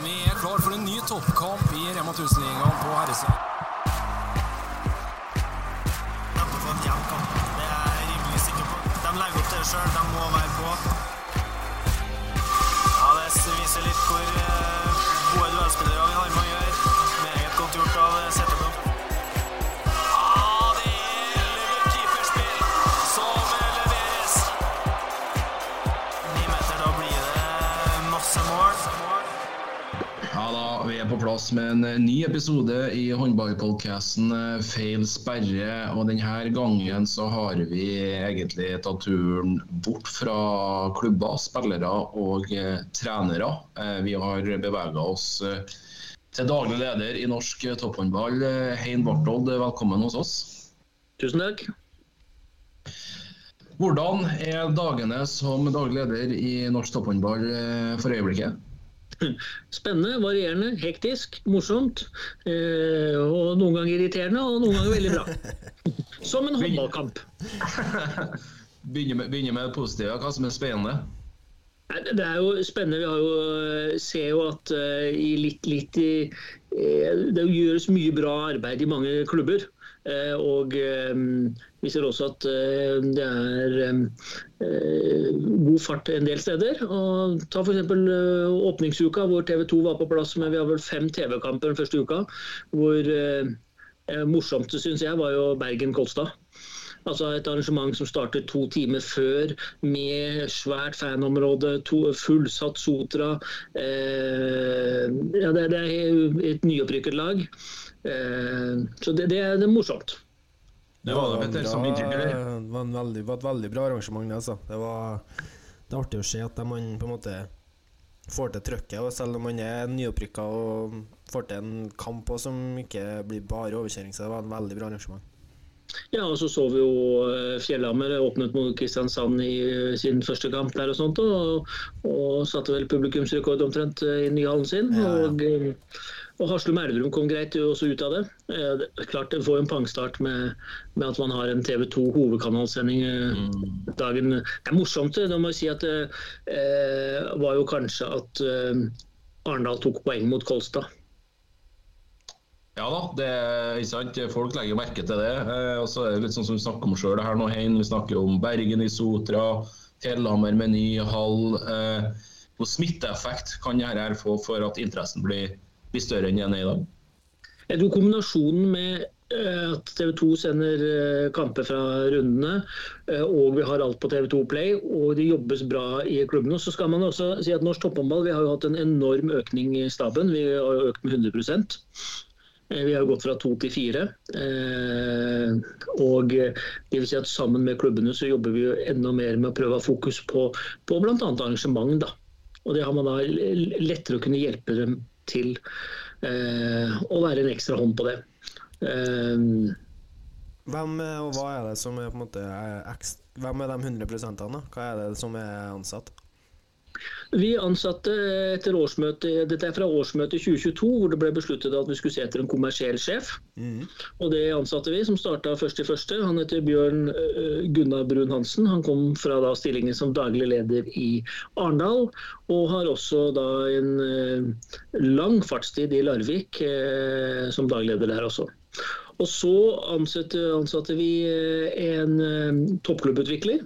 Vi er klar for en ny toppkamp i Rema 1000-ligaen på herresida. Kommer få en jevn. Det er jeg rimelig sikker på. De legger opp det sjøl. De må være på. Ja, Det viser litt hvor eh, gode duellspillere vi har med å gjøre. Plass med en eh, ny episode i håndballpodcasten eh, Feil sperre. Og denne gangen så har vi egentlig tatt turen bort fra klubber, spillere og eh, trenere. Vi har bevega oss til daglig leder i norsk topphåndball, Hein Barthold. Velkommen hos oss. Tusen takk. Hvordan er dagene som daglig leder i norsk topphåndball for øyeblikket? Spennende, varierende, hektisk, morsomt. Eh, og noen ganger irriterende, og noen ganger veldig bra. Som en håndballkamp. Begynner med, begynner med det positive. Hva som er spennende? Det er jo spennende. Vi har jo, eh, ser jo at eh, i litt, litt i, Det gjøres mye bra arbeid i mange klubber. Og vi ser også at eh, det er eh, god fart en del steder. Og ta f.eks. åpningsuka, hvor TV 2 var på plass Men vi har vel fem TV-kamper den første uka. Hvor det eh, morsomste, syns jeg, var jo Bergen-Kolstad. Altså et arrangement som startet to timer før med svært fanområde, to, fullsatt Sotra. Eh, ja, det, det er et nyopprykket lag. Eh, så det, det, er, det er morsomt. Det var det, Petter, som bra- inntrykk, det var, en veldig, var et veldig bra arrangement. det, Altså. Det, var, det er artig å se at man på en måte får til trøkket. Og selv om man er nyopprykka og får til en kamp også, som ikke blir bare overkjøring, så det var et veldig bra arrangement. Ja, og så så vi jo eh, Fjellhammer åpnet mot Kristiansand i eh, sin første kamp der og sånt, og, og satte vel publikumsrekord omtrent eh, i Nyhallen sin. Ja, ja. Og, og Haslum Elverum kom greit også ut av det. Eh, det klart Det får en pangstart med, med at man har en TV 2 hovedkanalsending eh, dagen. Det er morsomt. Det må jeg si at det eh, var jo kanskje at Arendal tok poeng mot Kolstad. Ja da, det er ikke sant. Folk legger merke til det. Eh, og så er det litt sånn som vi snakker om sjøl her nå, Hein. Vi snakker om Bergen i Sotra, Fjellhammer med ny hall. Eh, hvor smitteeffekt kan dette her få for at interessen blir, blir større enn den er i dag? Jeg tror kombinasjonen med eh, at TV 2 sender eh, kamper fra rundene, eh, og vi har alt på TV 2 Play, og det jobbes bra i klubbene. Så skal man også si at norsk topphåndball har jo hatt en enorm økning i staben. Vi har jo økt med 100 Eh, Vi har gått fra to til fire. Eh, og det vil si at sammen med klubbene så jobber vi jo enda mer med å prøve å ha fokus på, på bl.a. arrangement. da. Og det har man da lettere å kunne hjelpe dem til eh, å være en ekstra hånd på det. Eh, Hvem og hva er det som er på en måte er Hvem er de 100% da? Hva er det som er ansatt? Vi ansatte etter årsmøtet, Dette er fra årsmøtet 2022, hvor det ble besluttet at vi skulle se etter en kommersiell sjef. Og det ansatte vi, som starta først i første. Han heter Bjørn øh, Gunnar Brun Hansen. Han kom fra da stillingen som daglig leder i Arendal, og har også da en øh, lang fartstid i Larvik øh, som daglig leder der også. Og så ansatte, ansatte vi en toppklubbutvikler.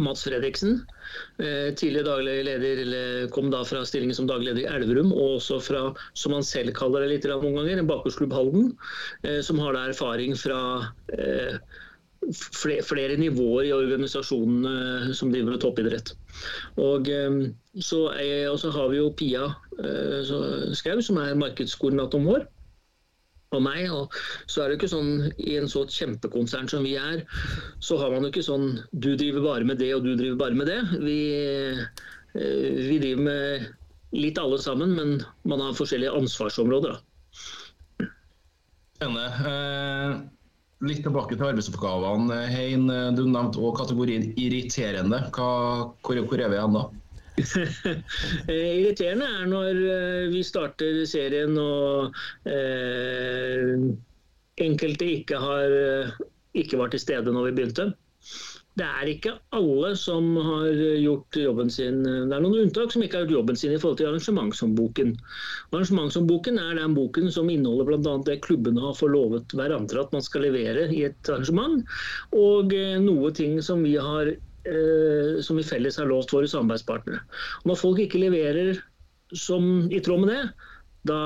Mats Fredriksen, eh, tidligere daglig leder, eller kom da fra stillingen som daglig leder i Elverum, og også fra, som han selv kaller det litt noen ganger, bakgårdsklubb Halden, eh, som har da erfaring fra eh, flere, nivåer i organisasjonene som driver med toppidrett. Og så, er, og så har vi jo Pia Skau, som er markedskoordinatoren vår og meg. Og så er det ikke sånn i en så kjempekonsern som vi er, så har man jo ikke sånn du driver bare med det og du driver bare med det. Vi, eh, vi driver med litt alle sammen, men man har forskjellige ansvarsområder. Da. Spennende. Eh, litt tilbake til arbeidsoppgavene. Hein, du nevnte også kategorien irriterende. Hva, hvor, hvor er vi igjen da? Eh, Irriterende er når eh, vi starter serien og eh, enkelte ikke har eh, ikke var til stede når vi begynte. det er ikke alle som har gjort jobben sin. Det er noen unntak som ikke har gjort jobben sin i forhold til arrangementshåndboken. Arrangementshåndboken er den boken som inneholder bl.a. det klubbene har forlovet hverandre at man skal levere i et arrangement, og noe ting som vi har som vi felles har lovt våre samarbeidspartnere. Når folk ikke leverer som, i tråd med det, da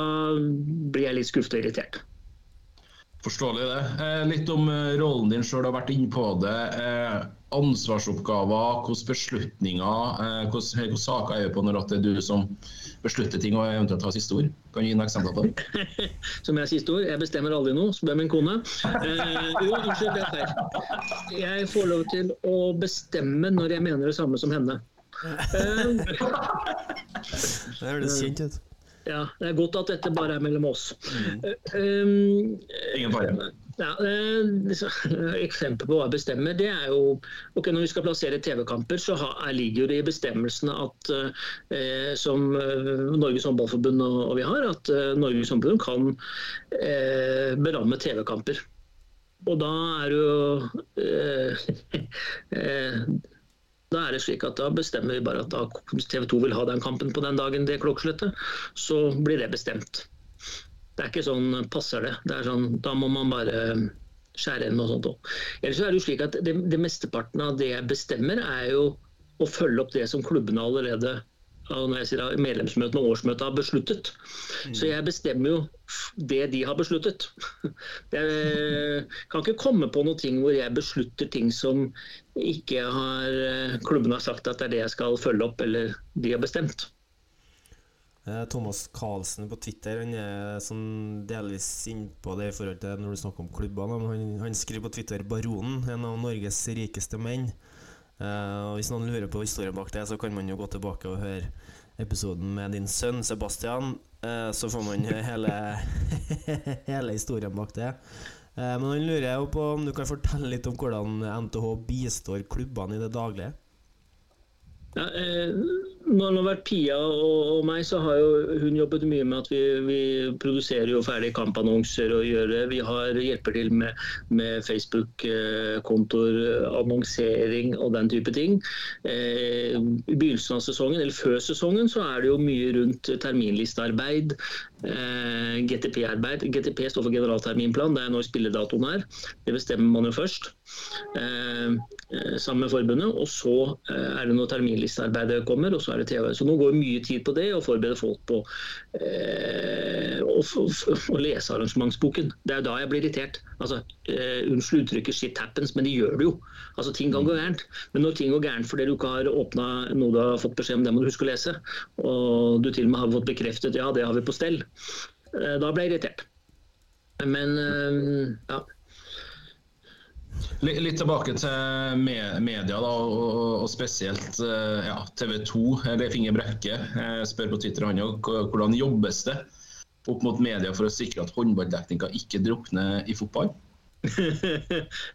blir jeg litt skuffet og irritert. Forståelig det. Eh, litt om eh, rollen din sjøl, har vært inne på det. Eh, ansvarsoppgaver, hvilke beslutninger, eh, hvilke, saker er vi på når det er du som beslutter ting og eventuelt har siste ord? Kan du gi noen eksempler på det? som jeg har siste ord. Jeg bestemmer aldri noe, spør min kone. Eh, jo, unnskyld, det er feil. Jeg får lov til å bestemme når jeg mener det samme som henne. Eh, Det høres kjent ut. Ja, det er godt at dette bare er mellom oss. Mm. um, Ingen fare. Ja, eh, eksempel på hva jeg bestemmer, det er jo ok, Når vi skal plassere TV-kamper, så er, ligger jo det i bestemmelsene at eh, som Norges håndballforbund og, og vi har, at eh, Norges håndballforbund kan eh, beramme TV-kamper. Og da er det jo da er det slik at da bestemmer vi bare at TV 2 vil ha den kampen på den dagen, det klokkeslettet. Så blir det bestemt. Det er ikke sånn passer det. det er sånn, da må man bare skjære inn og sånt òg. Ellers så er det jo slik at det, det mesteparten av det jeg bestemmer, er jo å følge opp det som klubbene allerede når jeg sier at medlemsmøtene og årsmøtet har besluttet. Så jeg bestemmer jo det de har besluttet. Jeg kan ikke komme på noe ting hvor jeg beslutter ting som ikke har klubben har sagt at det er det jeg skal følge opp, eller de har bestemt. Eh, Thomas Carlsen på Twitter Han er sånn delvis innpå det i forhold til når du snakker om klubbene. Han, han skriver på Twitter 'Baronen', en av Norges rikeste menn. Uh, og Hvis noen lurer på historien bak det, så kan man jo gå tilbake og høre episoden med din sønn Sebastian. Uh, så får man hele, hele historien bak det. Eh, men han lurer jo på om du kan fortelle litt om hvordan NTH bistår klubbene i det daglige? Ja, eh, når det har vært Pia og, og, meg, så har jo hun jobbet mye med at vi, vi produserer jo ferdige kampannonser og gjør det. Vi har hjelper til med, med Facebook-kontoer, annonsering og den type ting. Eh, I begynnelsen av sesongen, eller før sesongen, så er det jo mye rundt terminlistearbeid, eh, GTP-arbeid. GTP står for generalterminplan, det er når spilledatoen er. Det bestemmer man jo først. Eh, sammen med forbundet, og så er det når terminlistearbeidet kommer, og så er det TV. Så nå går mye tid på det, å forberede folk på eh, å, lese arrangementsboken. Det er da jeg blir irritert. Altså, eh, Unnskyld uttrykket 'shit happens', men de gjør det jo. Altså, Ting kan gå gærent. Men når ting går gærent fordi du ikke har åpna noe du har fått beskjed om, det må du huske å lese, og du til og med har fått bekreftet 'ja, det har vi på stell', eh, da ble jeg irritert. Men ja. Litt tilbake til media, da, og, spesielt ja, TV 2. Leif Inge Brekke spør på Twitter han òg hvordan jobbes det opp mot media for å sikre at håndballdekninga ikke drukner i fotball?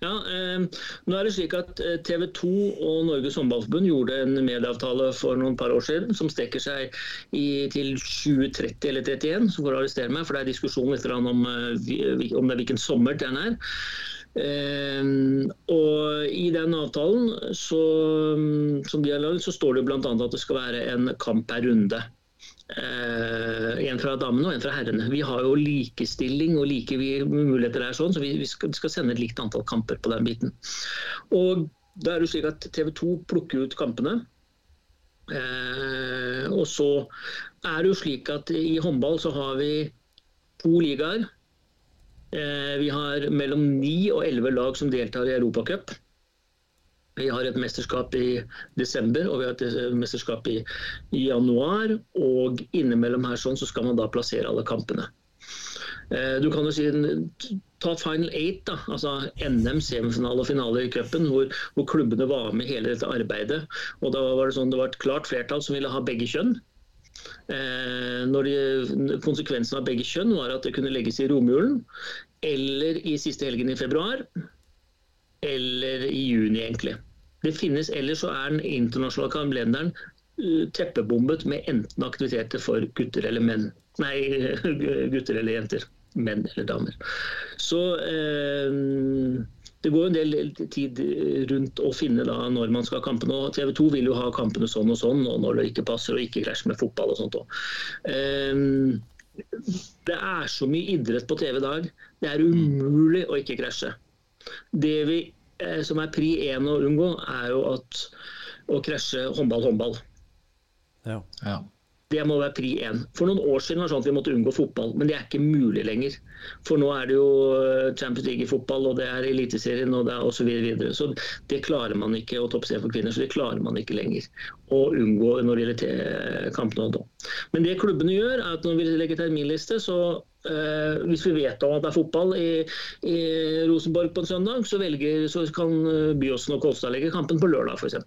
Ja, eh, nå er det slik at TV 2 og Norges håndballforbund gjorde en medieavtale for noen par år siden som strekker seg i, til 2030 eller 31, så får du arrestere meg, for det er diskusjon litt om, om det er hvilken sommer den er. Eh, og I den avtalen så, som de har laget, så står det bl.a. at det skal være en kamp per runde. Eh, en fra damene og en fra herrene. Vi har jo likestilling og like muligheter der, sånn, så vi, vi skal, skal, sende et likt antall kamper på den biten. Og da er det slik at TV 2 plukker ut kampene. Eh, og så er det jo slik at i håndball så har vi to ligaer. Eh, vi har mellom ni og elleve lag som deltar i Europacup. Vi har et mesterskap i desember og vi har et mesterskap i, januar. Og innimellom her sånn så skal man da plassere alle kampene. Eh, du kan jo si Ta Final Eight, da, altså NM, semifinale og finale i cupen, hvor, hvor, klubbene var med hele dette arbeidet. Og da var Det sånn, det var et klart flertall som ville ha begge kjønn. Eh, de, konsekvensen av begge kjønn var at det kunne legges i romjulen eller i siste helgen i februar eller i juni, egentlig. Det finnes Ellers så er den internasjonale kalenderen uh, teppebombet med enten aktiviteter for gutter eller menn. Nei, gutter eller jenter. Menn eller damer. Så eh, det går en del tid rundt å finne da når man skal ha kampene. TV 2 vil jo ha kampene sånn og sånn, og når det ikke passer og ikke krasjer med fotball og sånt òg. Det er så mye idrett på TV i dag. Det er umulig å ikke krasje. Det vi, eh, som er pri én å unngå, er jo at å krasje håndball-håndball. Ja. Ja. Det må være pri én. For noen år siden var det sånn at vi måtte unngå fotball, men det er ikke mulig lenger. For nå er det jo eh, Champions League i fotball, og det er Eliteserien og det. Så, videre. videre. så det klarer man ikke, og toppserien for kvinner, så det klarer man ikke lenger å unngå når det gjelder kampene. da. Men det klubbene gjør, er at når vi legger terminliste, så Uh, hvis vi vet om at det er fotball i, i Rosenborg på en søndag, så, velger, så kan eh, Byåsen og Kolstad legge kampen på lørdag f.eks.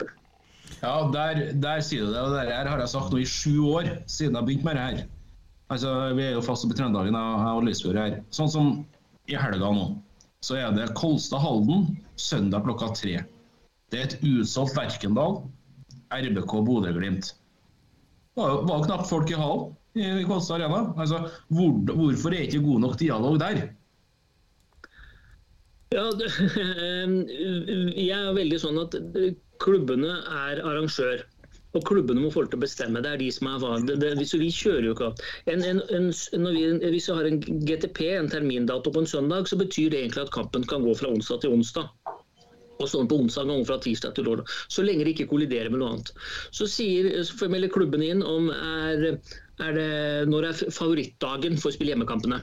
Ja, der, der sier du det. Og det her har jeg sagt nå i sju år, siden jeg begynte med det her. Altså, Vi er jo fast oppe i Trøndelagen, jeg og Lysfjord her. Sånn som i helga nå, så er det Kolstad-Halden søndag klokka tre. Det er et utsolgt Verkendal, RBK Bodø-Glimt. Det var jo knapt folk i hallen i Kolstad Arena. Altså, hvor, hvorfor er ikke god nok dialog der? Ja, det, jeg er veldig sånn at klubbene er arrangør. Og klubbene må få til å bestemme. Det er de som er det, Vi kjører jo ikke vi, Hvis vi har en GTP, en termindato på en søndag, så betyr det egentlig at kampen kan gå fra onsdag til onsdag. Og sånn på onsdag og fra tirsdag til lørdag. Så lenge det ikke kolliderer med noe annet. Så, sier, så melder klubbene inn om er, er det, når er favorittdagen for å spille hjemmekampene.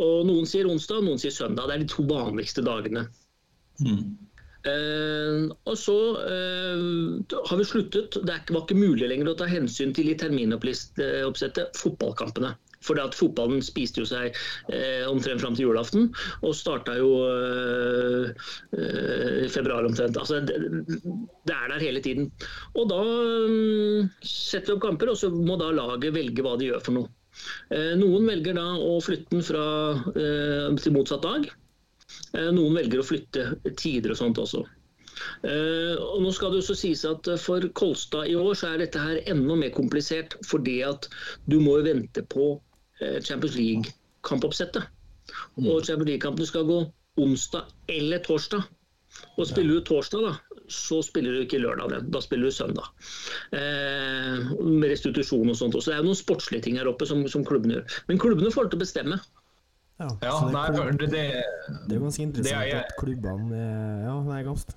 Og Noen sier onsdag, noen sier søndag. Det er de to vanligste dagene. Eh, og så uh, har vi sluttet. Det var ikke mulig lenger å ta hensyn til i terminoppsettet fotballkampene. For at fotballen spiste jo seg eh, omtrent fram til julaften, og starta jo eh, eh, i februar omtrent. Altså, det, det er der hele tiden. Og da um, setter vi opp kamper, og så må da laget velge hva de gjør for noe. Eh, noen velger da å flytte den fra, eh, til motsatt dag. Eh, Noen velger å flytte tider og sånt også. Eh, og nå skal det jo så sies at For Kolstad i år så er dette her enda mer komplisert, fordi at du må jo vente på eh, Champions League-kampoppsettet. Og Champions League-kampene skal gå onsdag eller torsdag. Og spiller du torsdag, da, så spiller du ikke lørdag. Da spiller du søndag. Eh, med restitusjon og sånt. også. det er jo noen sportslige ting her oppe som, som klubbene gjør. Men klubbene får til å bestemme. Ja, Ja, det, nei, det, det, det er ganske interessant det er at klubbene Ja, det er ganske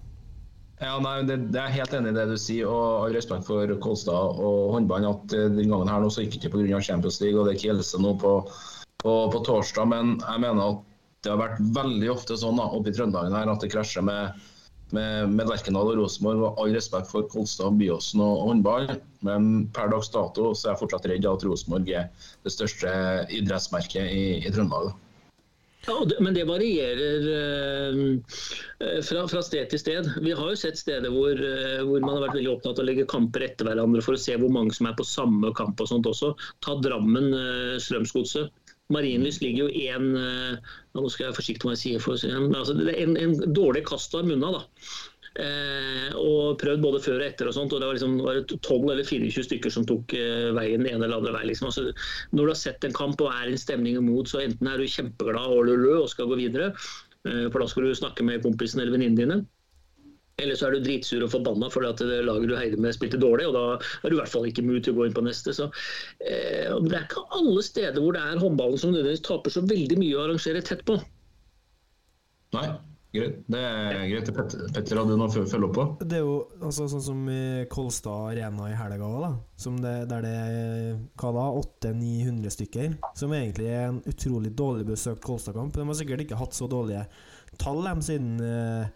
Ja, nei, det, det er helt enig i det du sier, og all respekt for Kolstad og håndballen. At eh, den gangen her nå så gikk det ikke pga. Champions League og det er Kielse nå på, på, på torsdag. Men jeg mener at det har vært veldig ofte sånn da, oppe i Trøndelagen her at det krasjer med, med, med Lerkendal og Rosenborg. Og all respekt for Kolstad, Byåsen og håndball. Men per dags dato så er jeg fortsatt redd at Rosenborg er det største idrettsmerket i, i Trøndelag. Ja, Men det varierer eh, eh, fra, fra sted til sted. Vi har jo sett steder hvor, eh, hvor man har vært veldig opptatt av å legge kamper etter hverandre for å se hvor mange som er på samme kamp og sånt også. Ta Drammen, eh, Strømsgodset. Marienlyst ligger jo én Nå skal jeg være forsiktig med hva jeg sier. For, men altså, det er en, en dårlig kast av munna, da. Eh, og prøvd både før og etter og sånt, og det var liksom var 12 eller 24 stykker som tok eh, veien den ene eller andre veien. Liksom. Altså, når du har sett en kamp og er i en stemning imot, så enten er du kjempeglad og lø og skal gå videre, eh, for da skal du snakke med kompisen eller venninnene dine. Eller så er du dritsur og forbanna fordi at det laget du heide med spilte dårlig, og da er du i hvert fall ikke mood til å gå inn på neste. Så, eh, det er ikke alle steder hvor det er håndballen som nødvendigvis taper så veldig mye å arrangere tett på. Nei, Det er greit. Petter, Petter hadde noe å følge opp på? Det er jo altså, sånn som Kolstad Arena i helga òg, der det er hva da, 800-900 stykker. Som egentlig er en utrolig dårlig besøkt Kolstad-kamp. De har sikkert ikke hatt så dårlige tall dem siden eh,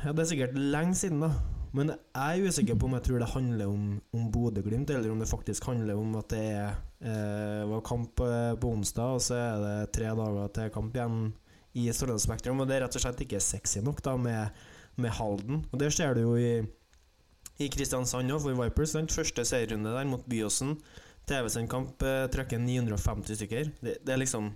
Ja, det er sikkert lenge siden, da. Men jeg er usikker på om jeg tror det handler om, om Bodø-Glimt, eller om det faktisk handler om at det er, eh, var kamp eh, på onsdag, og så er det tre dager til kamp igjen i Spektrum. Og det er rett og slett ikke sexy nok da med, med Halden. Og det ser du jo i, i Kristiansand òg, for Vipers. Den første serierunde der mot Byåsen. TV-sendkamp eh, trekker 950 stykker. Det, det er liksom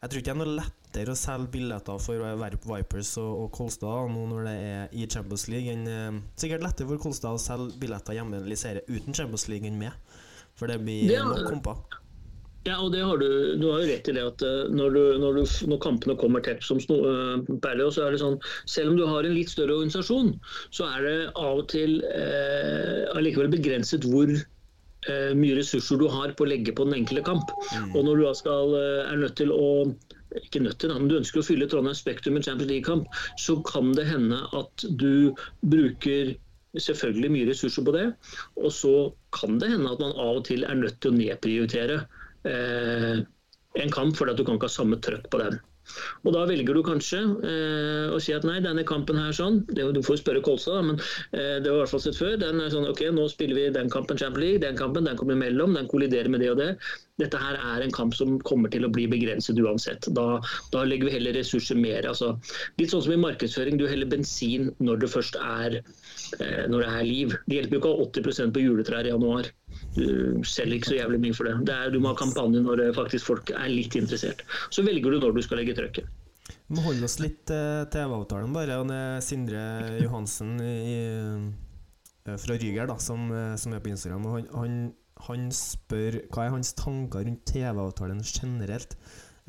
Jeg tror ikke det er noe lettere å selge billetter for Vipers og, og Kolstad nå når det er i Champions League enn eh, Sikkert lettere for Kolstad å selge billetter hjemme i serie uten Champions League enn med. For det blir nok komper. Ja, og det har du, du har jo rett i det at eh, når, du, når, du, når kampene kommer tett som uh, perler, så er det sånn Selv om du har en litt større organisasjon, så er det av og til uh, allikevel begrenset hvor uh, mye ressurser du har på å legge på den enkelte kamp. Mm. Og når du da skal, er nødt til å ikke nødt til, men du ønsker å fylle Trondheim Spektrum i Champions League-kamp, så kan det hende at du bruker selvfølgelig mye ressurser på det. Og så kan det hende at man av og til er nødt til å nedprioritere eh, en kamp fordi at du kan ikke ha samme trøkk på den. Og Da velger du kanskje eh, å si at nei, denne kampen her sånn det, Du får spørre Kolstad, men eh, det var i hvert fall sett før. Den er sånn, ok, Nå spiller vi den kampen Champions League, den kampen, den kommer imellom, den kolliderer med det og det. Dette her er en kamp som kommer til å bli begrenset uansett. Da, da legger vi heller ressurser mer. Altså, litt sånn som i markedsføring, du heller bensin når det først er, eh, når det er liv. Det hjelper jo ikke å ha 80 på juletrær i januar du selger ikke så jævlig mye for det. det er, du må ha kampanje når faktisk folk er litt interessert. Så velger du når du skal legge trøkket. Vi må holde oss litt til uh, TV-avtalen, bare. Og er Sindre Johansen i, uh, fra Ryger da, som, som, er på Instagram. han, han, han, spør hva er hans tanker rundt TV-avtalen generelt.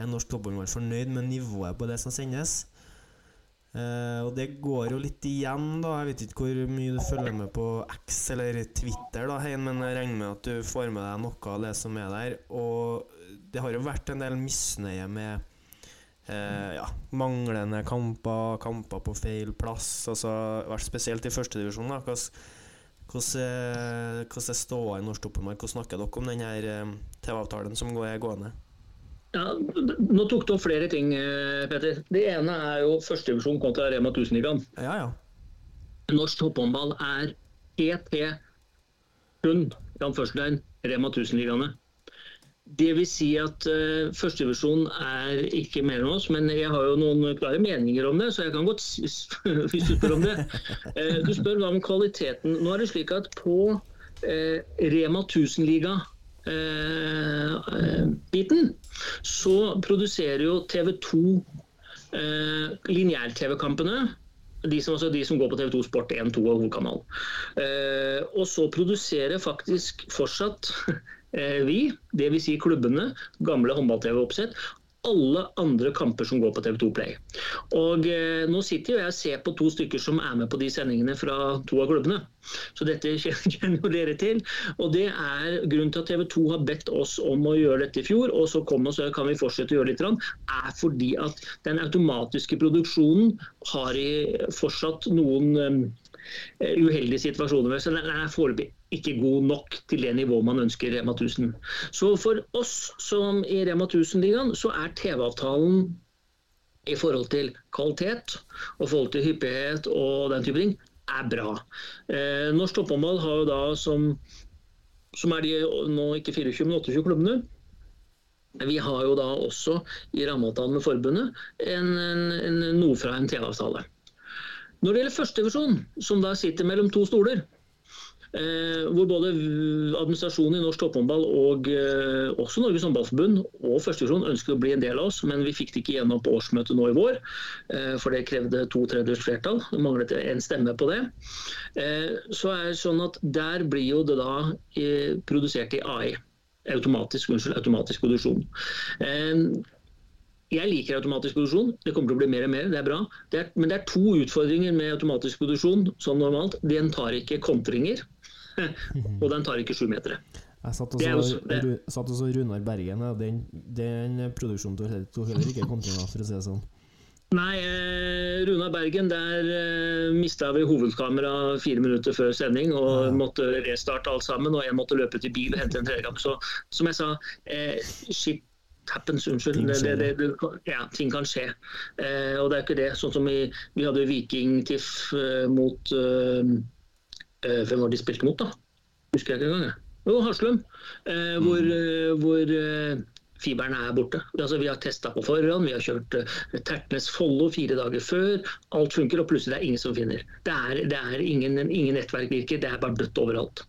Er norsk toppballmann fornøyd med nivået på det som sendes? Uh, og det går jo litt igjen, da. Jeg vet ikke hvor mye du følger med på X eller Twitter, da, Hein, men jeg regner med at du får med deg noe av det som er der. Og det har jo vært en del misnøye med uh, ja, manglende kamper, kamper på feil plass. Altså, vært spesielt i førstedivisjon. Hvordan, er ståa i norsk toppmark? Hvordan snakker dere om denne TV-avtalen som er gående? Ja, nå tok du opp flere ting, eh, Petter. Det ene er jo førstedivisjon kontra Rema 1000-ligaen. Ja, ja. Norsk topphåndball er ET kun Rema 1000-ligaene. Det vil si at uh, førstedivisjon er ikke mellom oss, men jeg har jo noen klare meninger om det, så jeg kan godt hvis du spør om det. Uh, du spør hva om kvaliteten. Nå er det slik at på uh, Rema 1000-liga biten, så produserer jo TV 2 eh, lineær-TV-kampene. De som, altså de som går på TV2 Sport 1, 2 og hovedkanal. Eh, og så produserer faktisk fortsatt eh, vi, dvs. Si klubbene, gamle håndball-TV-oppsett, alle andre kamper som går på TV2 Play. Og eh, Nå sitter jo jeg og ser på to stykker som er med på de sendingene fra to av klubbene. Så dette kjenner jo dere til. Og det er Grunnen til at TV2 har bedt oss om å gjøre dette i fjor, og så kom og kan vi fortsette å gjøre litt, er fordi at den automatiske produksjonen har fortsatt noen um, uheldige situasjoner. Så den er foreløpig ikke god nok til det nivået man ønsker i Rema 1000. Så for oss som i Rema 1000-ligaen, så er TV-avtalen i forhold til kvalitet og forhold til hyppighet og den type ting, er bra. Eh, Norsk topphåndball har jo da som, som er de nå ikke 24, men 28 klubbene. Vi har jo da også i rammeavtalen med forbundet en, en, en, noe fra en TV-avtale. Når det gjelder førstedivisjon, som da sitter mellom to stoler, hvor både administrasjonen i norsk topphåndball og eh, også Norges håndballforbund og førstevisjon ønsket å bli en del av oss, men vi fikk det ikke gjennom på årsmøtet nå i vår. Eh, for det krevde to tredjedels flertall. Det manglet en stemme på det. Så er det sånn at der blir jo det da produsert i AI. Automatisk, unnskyld, automatisk produksjon. Jeg liker automatisk produksjon. Det kommer til å bli mer og mer. Det er bra. Det er, men det er to utfordringer med automatisk produksjon som normalt. Den tar ikke kontringer. Og den tar ikke sju meter. Jeg satt og så Runar Bergen, og den, den produksjonen tok heller ikke kontinga, for å si det sånn. Nei, eh, Runar Bergen, der eh, mista vi hovedkamera fire minutter før sending og ja. måtte restarte alt sammen. Og jeg måtte løpe til bil og hente en tredje gang. Så som jeg sa, eh, shit happens, unnskyld. Ting, det, det, det, ja, ting kan skje. Eh, og det er ikke det. Sånn som vi, vi hadde Viking-TIFF eh, mot eh, Eh, hvem var de spilte mot, da? Husker jeg ikke engang. Jo, Haslum. Eh, mm. Hvor, eh, hvor fiberen er borte. Altså, vi har testa på forhånd, vi har kjørt uh, Tertnes Follo fire dager før. Alt funker, og plutselig det er ingen som finner. Det er, det er ingen, ingen, nettverk virker, det er bare dødt overalt.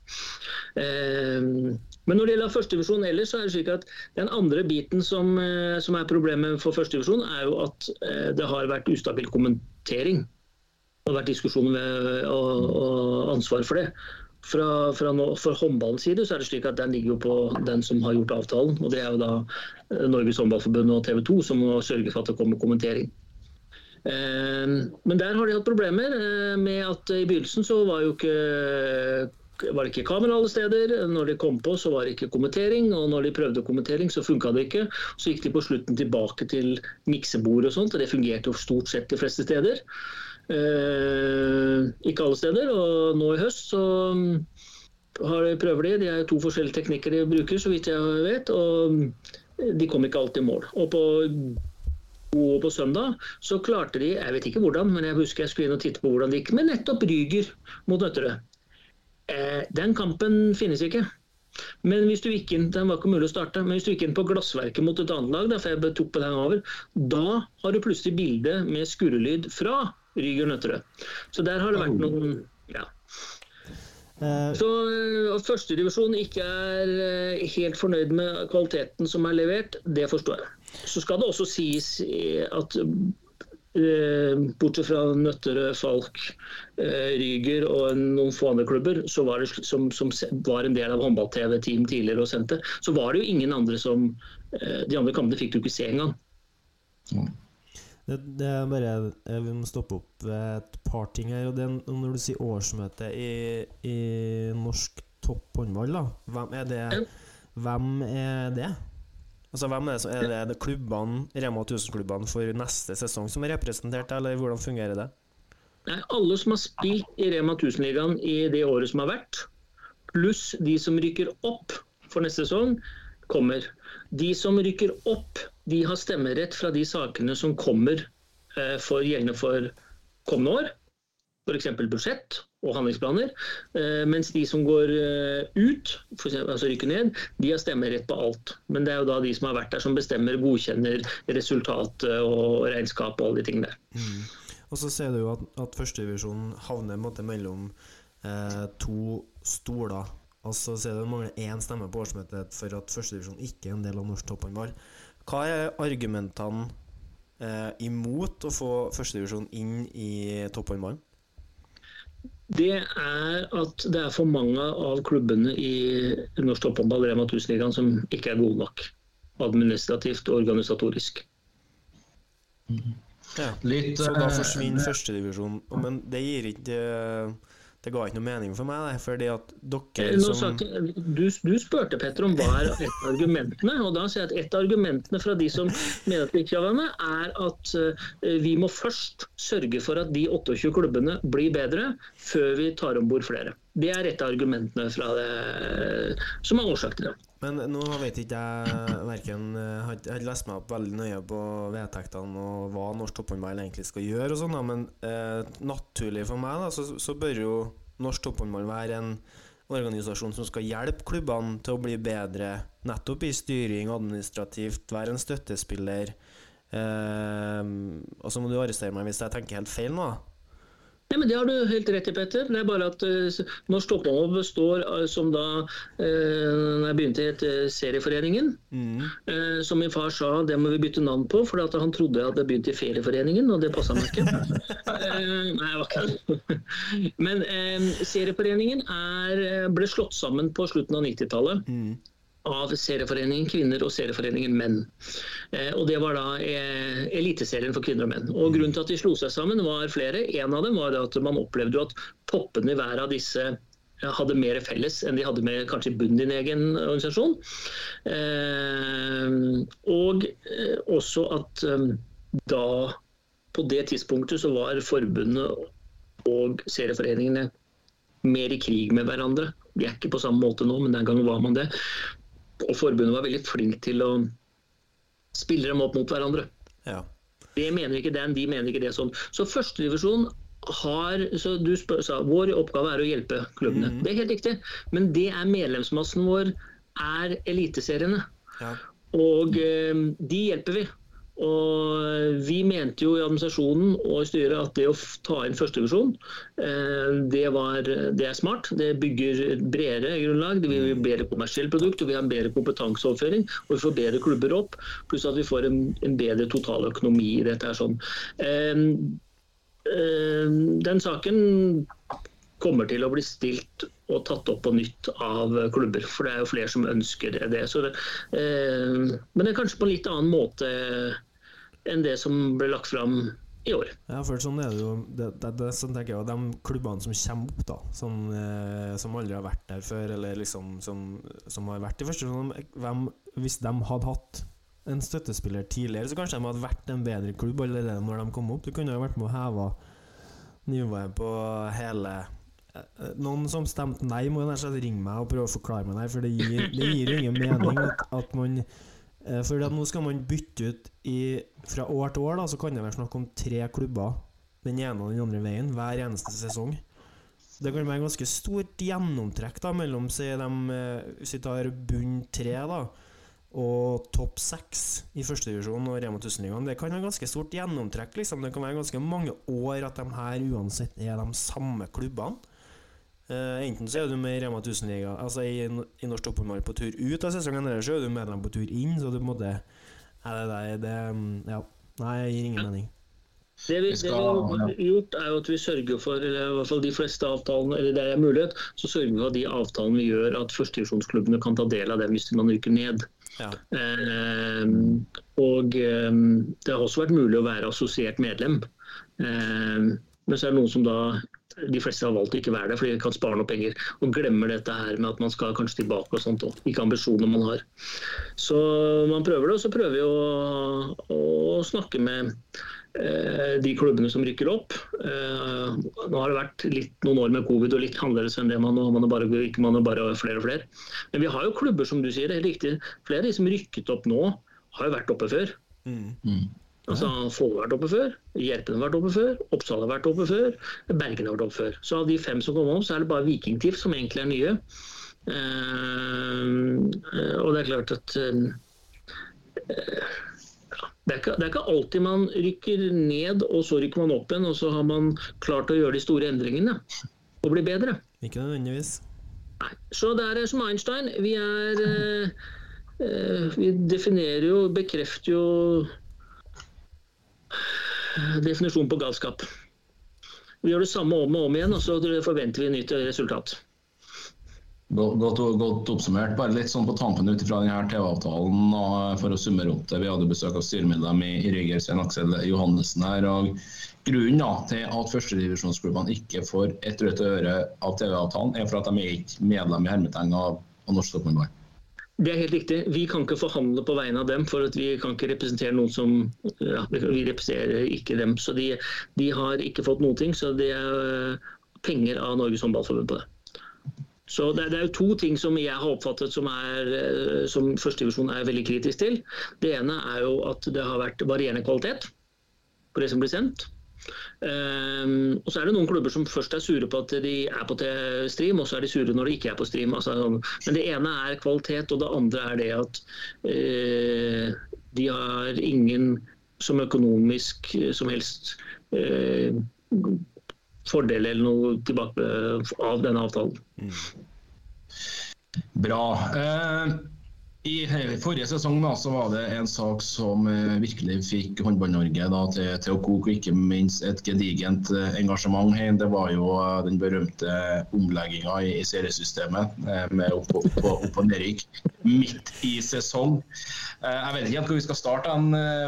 Uh, men når det gjelder førstedivisjon ellers, så er det slik at den andre biten som, som er problemet for førstedivisjon, er jo at det har vært ustabil kommentering. Det har vært diskusjoner og, og ansvar for det. fra, fra nå, for håndballens side så er det slik at den ligger jo på den som har gjort avtalen. Og det er jo da eh, Norges Håndballforbund og TV 2 som må sørge for at det kommer kommentering. Eh, men der har de hatt problemer eh, med at i begynnelsen så var jo ikke var det ikke kamera alle steder. Når de kom på, så var det ikke kommentering. Og når de prøvde kommentering, så funka det ikke. Så gikk de på slutten tilbake til miksebord og sånt, og det fungerte jo stort sett de fleste steder. Eh, ikke alle steder. Og nå i høst så mm, har de prøver de. Det er to forskjellige teknikker de bruker, så vidt jeg vet. Og de kom ikke alltid i mål. Og på og på søndag så klarte de, jeg vet ikke hvordan, men jeg husker jeg skulle inn og titte på hvordan det gikk med nettopp Ryger mot Nøtterøy. Eh, den kampen finnes ikke. Men hvis du gikk inn, den var ikke mulig å starte, men hvis du gikk inn på Glassverket mot et annet lag, derfor jeg tok på den over, da har du plutselig bilde med skurrelyd fra Ryger Nøtterøy. Så der har det vært noen ja. Eh, Så at førstedivisjon ikke er øh, helt fornøyd med kvaliteten som er levert, det forstår jeg. Så skal det også sies eh, at bortsett fra Nøtterøy, Falk, Ryger og noen få andre klubber, så var det, som, som var en del av håndball-TV-team tidligere og sendte, så var det jo ingen andre som De andre kampene fikk du ikke se engang. Det, det er bare Vi må stoppe opp ved et par ting her. Og det er når du sier årsmøte i, i norsk topphåndball, da. Hvem er det? Hvem er det? Altså, hvem er det, er det klubbene, Rema 1000-klubbene for neste sesong som er representert, eller hvordan fungerer det? Nei, alle som har spilt i Rema 1000-ligaen i det året som har vært, pluss de som rykker opp for neste sesong, kommer. De som rykker opp, de har stemmerett fra de sakene som kommer eh, for gjeldende for kommende år. F.eks. budsjett og handlingsplaner. Eh, mens de som går eh, ut, eksempel, altså rykker ned, de har stemmerett på alt. Men det er jo da de som har vært der som bestemmer, godkjenner resultatet og regnskap og alle de tingene der. Og så ser du jo at, at førstedivisjonen havner måte mellom eh, to stoler. Altså ser du det mangler én stemme på årsmøtet for at førstedivisjon ikke er en del av norsk topphåndball. Hva er argumentene eh, imot å få førstedivisjon inn i topphåndballen? Det er at det er for mange av klubbene i norsk topphåndball, Rema 1000-ligaen, som ikke er gode nok. Administrativt og organisatorisk. Ja. Litt, Så da eh, forsvinner førstedivisjon. Men det gir ikke Det ga ikke noe mening for meg, det, fordi at dere som sagt, du, du spurte Petter om hva er et av argumentene, og da sier jeg at et av argumentene fra de som mener at vi ikke være med, er at eh, vi må først sørge for at de 28 klubbene blir bedre, før vi tar om bord flere. Det er et av argumentene fra det, som er årsak til det. Men nå vet ikke jeg verken Jeg jeg har lest meg opp veldig nøye på vedtektene og hva norsk topphåndball egentlig skal gjøre, og sånn men eh, naturlig for meg da, så, så bør jo norsk topphåndball være en organisasjon som skal hjelpe klubbene til å bli bedre, nettopp i styring, administrativt, være en støttespiller. Eh, og så må du arrestere meg hvis jeg tenker helt feil nå. Nei, men Det har du helt rett i, Petter. Det er bare at uh, Norsk Toppmål består uh, som da uh, jeg begynte het Serieforeningen. Uh, som min far sa, det må vi bytte navn på, for han trodde jeg hadde begynt i Ferieforeningen, og det passa meg ikke. Nei, jeg var ikke. Men Serieforeningen er, ble slått sammen på slutten av 90-tallet av Serieforeningen kvinner og Serieforeningen menn. Eh, og Det var da eh, Eliteserien for kvinner og menn. Og Grunnen til at de slo seg sammen var flere. En av dem var at man opplevde at toppene i hver av disse eh, hadde mer felles enn de hadde med kanskje bunnen din egen organisasjon. Og også at da på det tidspunktet så var forbundet og serieforeningene mer i krig med hverandre. De er ikke på samme måte nå, men den gangen var man det. Og forbundet var veldig flink til å spille dem opp mot hverandre. Ja. Det mener ikke den, de mener ikke det sånn. Så førstedivisjon har så Du spør, sa vår oppgave er å hjelpe klubbene. Det er helt riktig. Men det er medlemsmassen vår er eliteseriene. ja. Og eh, de hjelper vi. Og vi mente jo i administrasjonen og i styret at det å ta inn førstevisjon, eh, det, det er smart. Det bygger bredere grunnlag. Det vil bli bedre kommersielt produkt, og vi har en bedre kompetanseoverføring. Og vi får bedre klubber opp, pluss at vi får en, en bedre totaløkonomi i dette. her sånn. Eh, eh, Den saken kommer til å bli stilt og tatt opp på nytt av klubber. For det er jo flere som ønsker det. Det eh, men det er kanskje på en litt annen måte enn det som ble lagt fram i år. Ja, for sånn er det jo det, det, det, sånn tenker jeg, De klubbene som kommer opp, da som, eh, som aldri har vært der før, eller liksom som, som har vært i første hvem, Hvis de hadde hatt en støttespiller tidligere, så kanskje de hadde vært en bedre klubb allerede når de kom opp. Du kunne jo vært med å heve nivået på hele noen som stemte nei, må ringe meg og prøve å forklare meg det. For det gir, det gir ingen mening at, at man eh, For nå skal man bytte ut i, Fra år til år da, så kan det være snakk om tre klubber, den ene og den andre veien, hver eneste sesong. Det kan være ganske stort gjennomtrekk da mellom si de, eh, Hvis vi tar bunn tre, da og topp seks i førstedivisjon og Rema 1000-ligaen. Det kan være ganske stort gjennomtrekk. Liksom. Det kan være ganske mange år at de her uansett er de samme klubbene. Uh, enten så er du med i Rema 1000-liga, altså i, i Norsk Toppfotball på tur ut av sesongen, eller så er du medlem på tur inn. Så du på en måte det, det, det Ja. Nei, jeg gir ingen mening. Det vi, det vi, har gjort, er jo at vi sørger for eller i hvert fall de fleste avtalene, eller der det er mulighet, så sørger vi for at de avtalene vi gjør, at førstedivisjonsklubbene kan ta del av dem hvis man ryker ned. Ja. Eh, og eh, det har også vært mulig å være assosiert medlem. Eh, men så er det noen som da de fleste har valgt å ikke være det, fordi de kan spare noe penger. Og glemmer dette her med at man skal kanskje tilbake og sånt òg. Hvilke ambisjoner man har. Så man prøver det, og så prøver vi å, å snakke med Eh, de klubbene som rykker opp. Eh, nå har det vært litt, noen år med covid og litt annerledes enn det man nå. Man er bare, ikke man er bare flere og flere. Men vi har jo klubber, som du sier, det er riktig. Flere av de som rykket opp nå, har jo vært oppe før. Mm. Altså, Follo har vært oppe før, Gjerpen har vært oppe før, Oppsal har vært oppe før, Bergen har vært oppe før. Så av de fem som kom opp, så er det bare Vikingtiff som egentlig er nye. Uh, og det er klart at uh, det er, ikke, det er, ikke, alltid man rykker ned, og så rykker man opp igjen, og så har man klart å gjøre de store endringene og bli bedre. Ikke nødvendigvis. Nei. Så det er som Einstein. Vi er uh, Vi definerer jo, bekrefter jo definisjonen på galskap. Vi gjør det samme om og om igjen, og så forventer vi nytt resultat. Godt, godt, oppsummert. Bare litt sånn på tampen ut fra TV-avtalen for å summere opp det. Vi hadde besøk av styremedlem i Rygger, Svein Aksel Johannessen her. og Grunnen da, til at førstedivisjonsklubbene ikke får et rødt øre av TV-avtalen, er for at de er ikke medlem i hermetegn av, av Norsk Toppmannball. Det er helt riktig. Vi kan ikke forhandle på vegne av dem, for vi kan ikke representere noen som ja, Vi representerer ikke dem. Så de, de har ikke fått noen ting. Så det er penger av Norges Håndballforbund på det. Så det, det, er jo to ting som jeg har oppfattet som, er, eh, som førstedivisjonen er veldig kritisk til. Det ene er jo at det har vært varierende kvalitet på det som blir sendt. Um, og så er det noen klubber som først er sure på at de er på stream, og så er de sure når de ikke er på stream. Altså, men det ene er kvalitet, og det andre er det at uh, de har ingen som økonomisk som helst uh, fordel eller noe tilbake av denne avtalen. Mm. Bra. Eh, I forrige sesong da, så var det en sak som eh, virkelig fikk Håndball-Norge til, til, å koke, og ikke minst et gedigent eh, engasjement. Det var jo eh, den berømte omlegginga i, i seriesystemet med opp, opp, opp, opp og nedrykk midt i sesong. Jeg vet ikke helt hvor vi skal starte,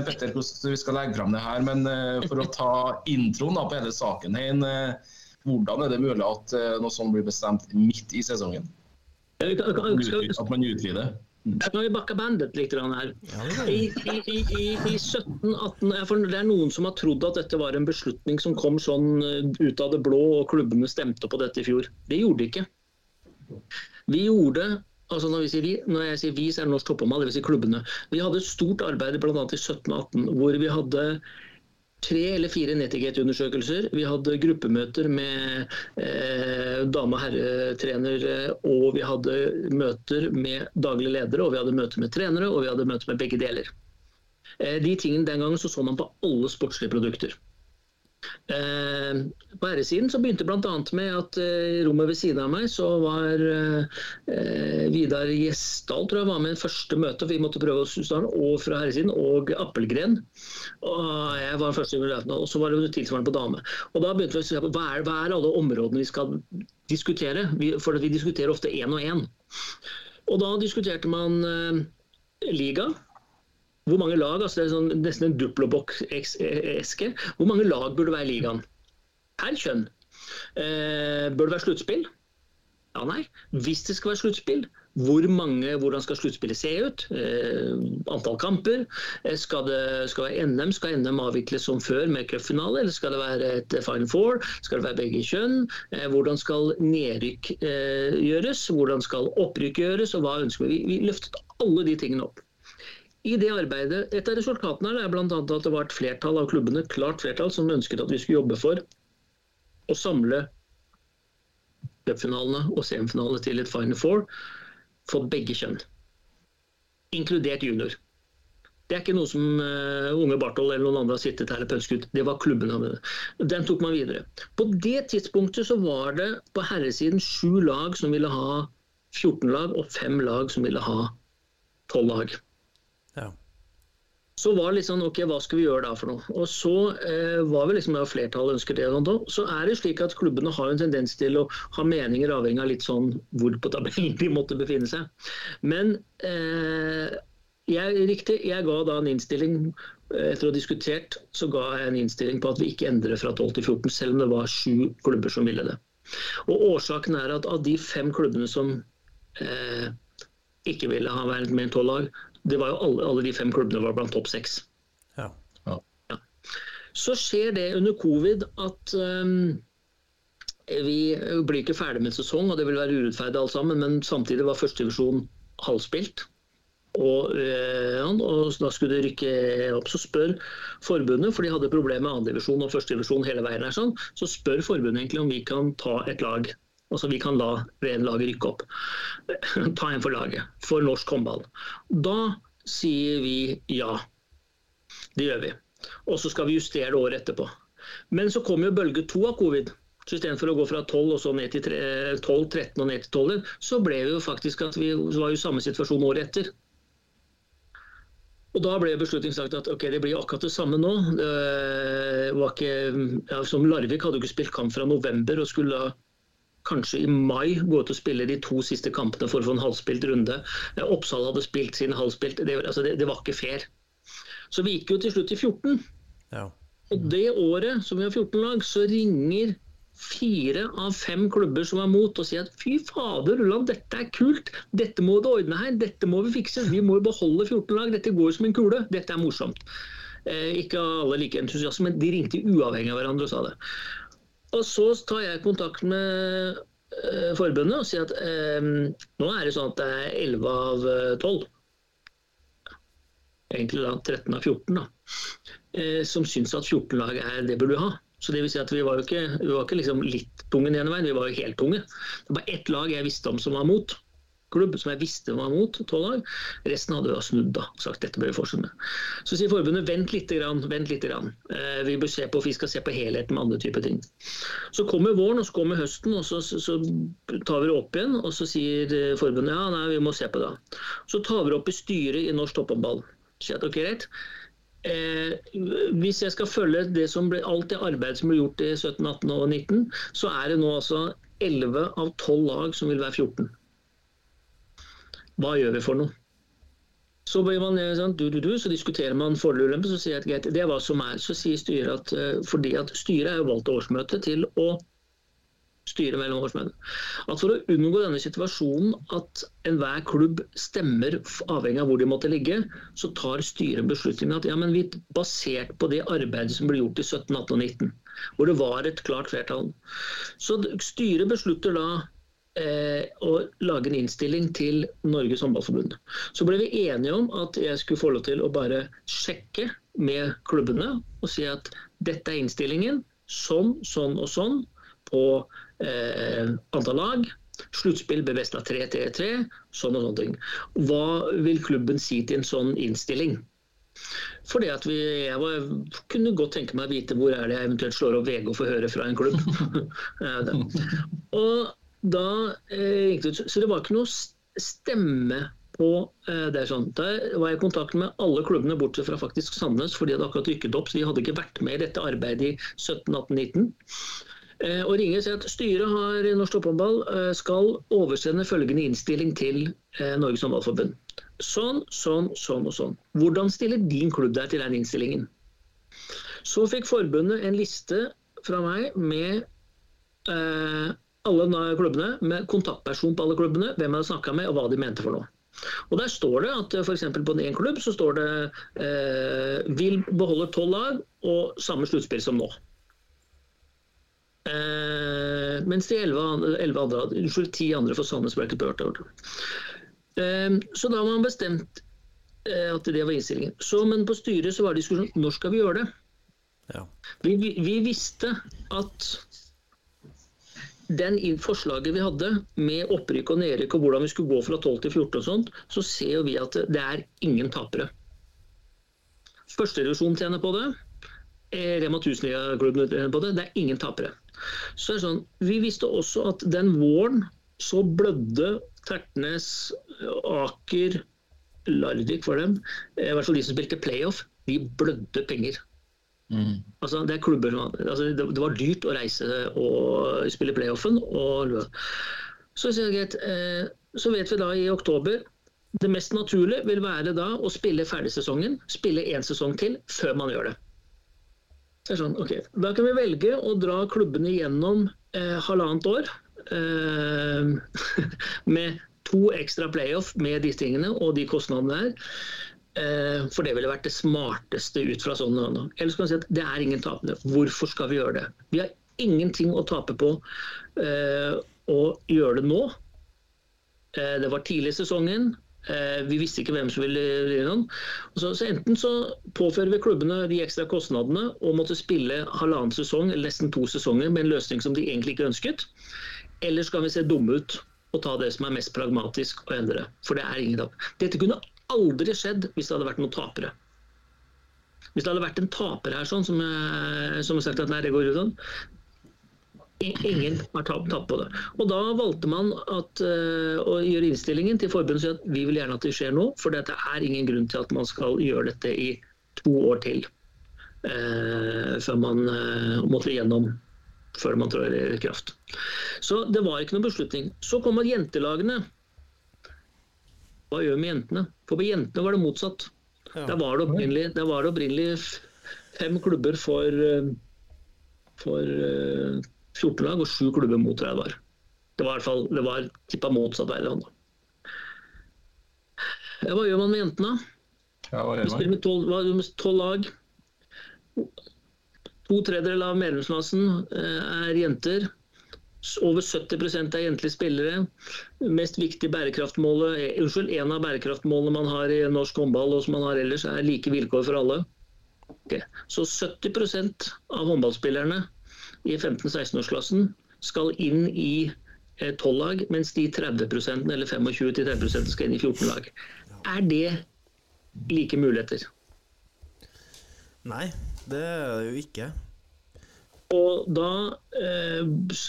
Petter, hvordan vi skal legge fram det her. Men for å ta introen da, på hele saken, hvordan er det mulig at noe sånt blir bestemt midt i sesongen? At man utvider? Jeg har vi bakka bandet litt her. I, i, i, i 17-18 for Det er noen som har trodd at dette var en beslutning som kom sånn eh, ut av det blå, og klubbene stemte på dette i fjor. Det gjorde de ikke. Vi gjorde altså når, sier vi, når jeg sier vi, så er det norsk topphåndball, dvs. Si klubbene. Vi hadde et stort arbeid bl.a. i 17-18 hvor vi hadde tre eller fire Netigate-undersøkelser. Vi hadde gruppemøter med eh, dame- og herretrenere, og vi hadde møter med daglige ledere, og vi hadde møter med trenere, og vi hadde møter med begge deler. Eh, de tingene Den gangen så, så man på alle sportslige produkter. Eh, på herresiden så begynte bl.a. med at eh, rommet ved siden av meg så var eh, Vidar Gjesdal tror jeg var med i første møte. Vi måtte prøve oss starten, og fra herresiden, og Appelgren. Og jeg var første og så var det tilsvarende på dame. Og da begynte vi å se på hva er, hva er alle områdene vi skal diskutere. Vi, for vi diskuterer ofte én og én. Og da diskuterte man liga. Hvor mange lag, altså det er sånn, nesten en duploboks-eske. Hvor mange lag burde være i ligaen? Per kjønn. Eh, bør det være sluttspill? Ja, nei. Hvis det skal være sluttspill, hvor mange, hvordan skal sluttspillet se ut? Eh, antall kamper? Eh, skal det skal være NM? Skal NM avvikles som før med cupfinale, eller skal det være et Final Four? Skal det være begge kjønn? Eh, hvordan skal nedrykk eh, gjøres? Hvordan skal opprykk gjøres? Og hva ønsker vi? Vi løftet alle de tingene opp i det arbeidet, Et av resultatene er bl.a. at det var et flertall av klubbene klart flertall, som ønsket at vi skulle jobbe for å samle cupfinalene og semifinalene til et Final Four for begge kjønn. Inkludert junior. Det er ikke noe som uh, unge Barthold eller noen andre har sittet her og pønsket ut. Det var det. Den tok man videre. På det tidspunktet så var det på herresiden sju lag som ville ha 14 lag, og fem lag som ville ha 12 lag. Så var det litt sånn OK, hva skal vi gjøre da for noe? Og så eh, var vi liksom, ja, flertallet ønsket det. Og så er det slik at klubbene har en tendens til å ha meninger avhengig av litt sånn hvor på tabellen de måtte befinne seg. Men eh, jeg, riktig, jeg ga da en innstilling eh, etter å ha diskutert så ga jeg en innstilling på at vi ikke endrer fra 12 til 14, selv om det var sju klubber som ville det. Og Årsaken er at av de fem klubbene som eh, ikke ville ha vært mer enn tolv lag, det var jo alle, alle de fem klubbene var blant topp seks. Ja. Ja. Så skjer det under covid at um, vi blir ikke ferdig med sesong, og det vil være urettferdig alt sammen, men samtidig var førstedivisjon halvspilt. Og, øh, og, da skulle det rykke opp. Så spør forbundet, for de hadde problemer med andredivisjon og førstedivisjon hele veien, her, sånn, så spør forbundet egentlig om vi kan ta et lag Altså Vi kan la laget rykke opp. Ta en for laget, for norsk håndball. Da sier vi ja. Det gjør vi. Og så skal vi justere det året etterpå. Men så kom jo bølge to av covid. Så istedenfor å gå fra 12 og så ned til 12, 13 og ned til 12, så ble det jo faktisk at vi var i samme situasjon året etter. Og Da ble beslutningen sagt at ok, det blir akkurat det samme nå. Det var ikke, ja, som Larvik hadde jo ikke spilt kamp fra november og skulle kanskje i mai gå ut og spille de to siste kampene for å få en halvspilt runde. Oppsal hadde spilt sin halvspilt. Det, altså det, det, var ikke fair. Så vi gikk jo til slutt i 14. Ja. Og det året som vi har 14 lag, så ringer fire av fem klubber som er mot og sier at fy fader, Ulland, dette er kult. Dette må du ordne her. Dette må vi fikse. Vi må beholde 14 lag. Dette går som en kule. Dette er morsomt. Eh, ikke alle like entusiaste, men de ringte uavhengig av hverandre og sa det. Og så tar jeg kontakt med uh, forbundet og sier at um, nå er det sånn at det er 11 av 12. Eh, Egentlig da 13 av 14, da. Uh, som syns at 14 lag er det burde du ha. Så det vil si at Vi var jo ikke, vi var ikke liksom litt tunge den veien, vi var jo helt tunge. Det var ett lag jeg visste om som var mot klubb som jeg visste var mot tolv lag. Resten hadde jo snudd da, sagt dette bør vi fortsette med. Så sier forbundet vent litt, grann, vent litt. Grann. Eh, vi, på, vi skal se på helheten med andre typer ting. Så kommer våren og så kommer høsten, og så, så, så, tar vi det opp igjen. Og så sier eh, forbundet ja, nei, vi må se på det. Så tar vi det opp i styret i Norsk Topphåndball. Eh, hvis jeg skal følge det ble, alt det arbeidet som ble gjort i 17, 18 og 19, så er det nå altså 11 av 12 lag som vil være 14. Hva gjør vi for noe? Så man sånn, du, du, du, så diskuterer man fordel og ulempe, så sier jeg at det er hva som er. Så sier styret at uh, fordi at styret er jo valgt av årsmøtet til å styre mellom årsmøtene. At for å unngå denne situasjonen at enhver klubb stemmer avhengig av hvor de måtte ligge, så tar styret beslutningen at ja, men vi basert på det arbeidet som ble gjort i 17, 18 og 19, hvor det var et klart flertall. Så styret beslutter da eh, å lage en innstilling til Norges håndballforbund. Så ble vi enige om at jeg skulle få lov til å bare sjekke med klubbene og si at dette er innstillingen. Sånn, sånn og sånn på eh, antall lag. Sluttspill ble best av 3-3-3, sånn og sånne ting. Hva vil klubben si til en sånn innstilling? Fordi at vi, jeg var, kunne godt tenke meg å vite hvor er det jeg eventuelt slår opp VG og får høre fra en klubb. Og da eh, ringte det ut, Så det var ikke noe stemme på eh, det. sånn. Da var jeg i kontakt med alle klubbene bortsett fra faktisk Sandnes, for de hadde akkurat rykket opp. Så de hadde ikke vært med i dette arbeidet i 17, 18, 19. Eh, og ringer og sier at styret har i Norsk Topphåndball eh, skal oversende følgende innstilling til eh, Norges Håndballforbund. Sånn, sånn, sånn og sånn. Hvordan stiller din klubb deg til den innstillingen? Så fikk forbundet en liste fra meg med eh, alle klubbene, med kontaktperson på alle klubbene, hvem jeg snakka med og hva de mente for noe. Og Der står det at f.eks. på én klubb så står det eh, vil beholde tolv lag og samme sluttspill som nå. Eh, mens de elleve andre, 11 andre hadde- unnskyld, ti andre for Sandnes ble ikke berørt. av det. Eh, så da var man bestemt eh, at det var innstillingen. Så, men på styret så var det diskusjon når skal vi gjøre det. Ja. Vi, vi, vi visste at den forslaget vi hadde med opprykk og nedrykk og hvordan vi skulle gå fra 12 til 14 og sånt, så ser vi at det er ingen tapere. Førstedivisjon tjener på det. eh, Rema 1000-klubben tjener på det. Det er ingen tapere. Så er sånn, Vi visste også at den våren så blødde Tertnes, Aker, Larvik for dem, eh, i hvert fall de som spilte playoff, de blødde penger. Mm. Altså, det er klubber altså, det, var dyrt å reise og spille playoffen. Og, så, så, greit, eh, så vet vi da i oktober Det mest naturlige vil være da å spille ferdigsesongen, spille én sesong til før man gjør det. Så sånn, okay. Da kan vi velge å dra klubbene gjennom eh, halvannet år eh, med to ekstra playoff med de tingene og de kostnadene her. Eh, For det ville vært det smarteste ut fra sånn. og sånn. Ellers kan man si at det er ingen tapende. Hvorfor skal vi gjøre det? Vi har ingenting å tape på eh, å gjøre det nå. Eh, det var tidlig i sesongen. Vi visste ikke hvem som ville gjøre noe. Så, så enten så påfører vi klubbene de ekstra kostnadene og måtte spille halvannen sesong, eller nesten to sesonger, med en løsning som de egentlig ikke ønsket. Eller kan vi se dumme ut og ta det som er mest pragmatisk og endre. For det er ingen tap. Dette kunne aldri skjedd hvis det hadde vært noen tapere. Hvis det hadde vært en taper her, sånn, som, som har sagt at nei, det går ut sånn, Ingen har tapt, på det. Og Da valgte man at, uh, å gjøre innstillingen til forbundet og si at vi vil gjerne at det skjer nå, for det er ingen grunn til at man skal gjøre dette i to år til. Uh, før man uh, måtte igjennom før man trår i kraft. Så det var ikke noen beslutning. Så kommer jentelagene. Hva gjør vi med jentene? For på jentene var det motsatt. Ja. Der var det opprinnelig, der var det opprinnelig fem klubber for, eh, for eh, 14 lag og sju klubber mot 30 var. Det var i hvert fall det var tippa motsatt vei. Ja, Hva gjør man med jentene? Ja, hva Vi gjør spiller man? Vi tolv vi med tolv lag. To tredjedeler av medlemsmassen eh, er jenter. Over 70% er jentlige spillere. Mest viktige bærekraftmålet, eh, unnskyld, En av bærekraftmålene man har i norsk håndball og som man har ellers, er like vilkår for alle. Okay. Så 70% av håndballspillerne i 15-16-årsklassen skal inn i 12 lag, mens de 30% eller 25-30% skal inn i 14 lag. Er det like muligheter? Nei, det er det jo ikke. Og da eh,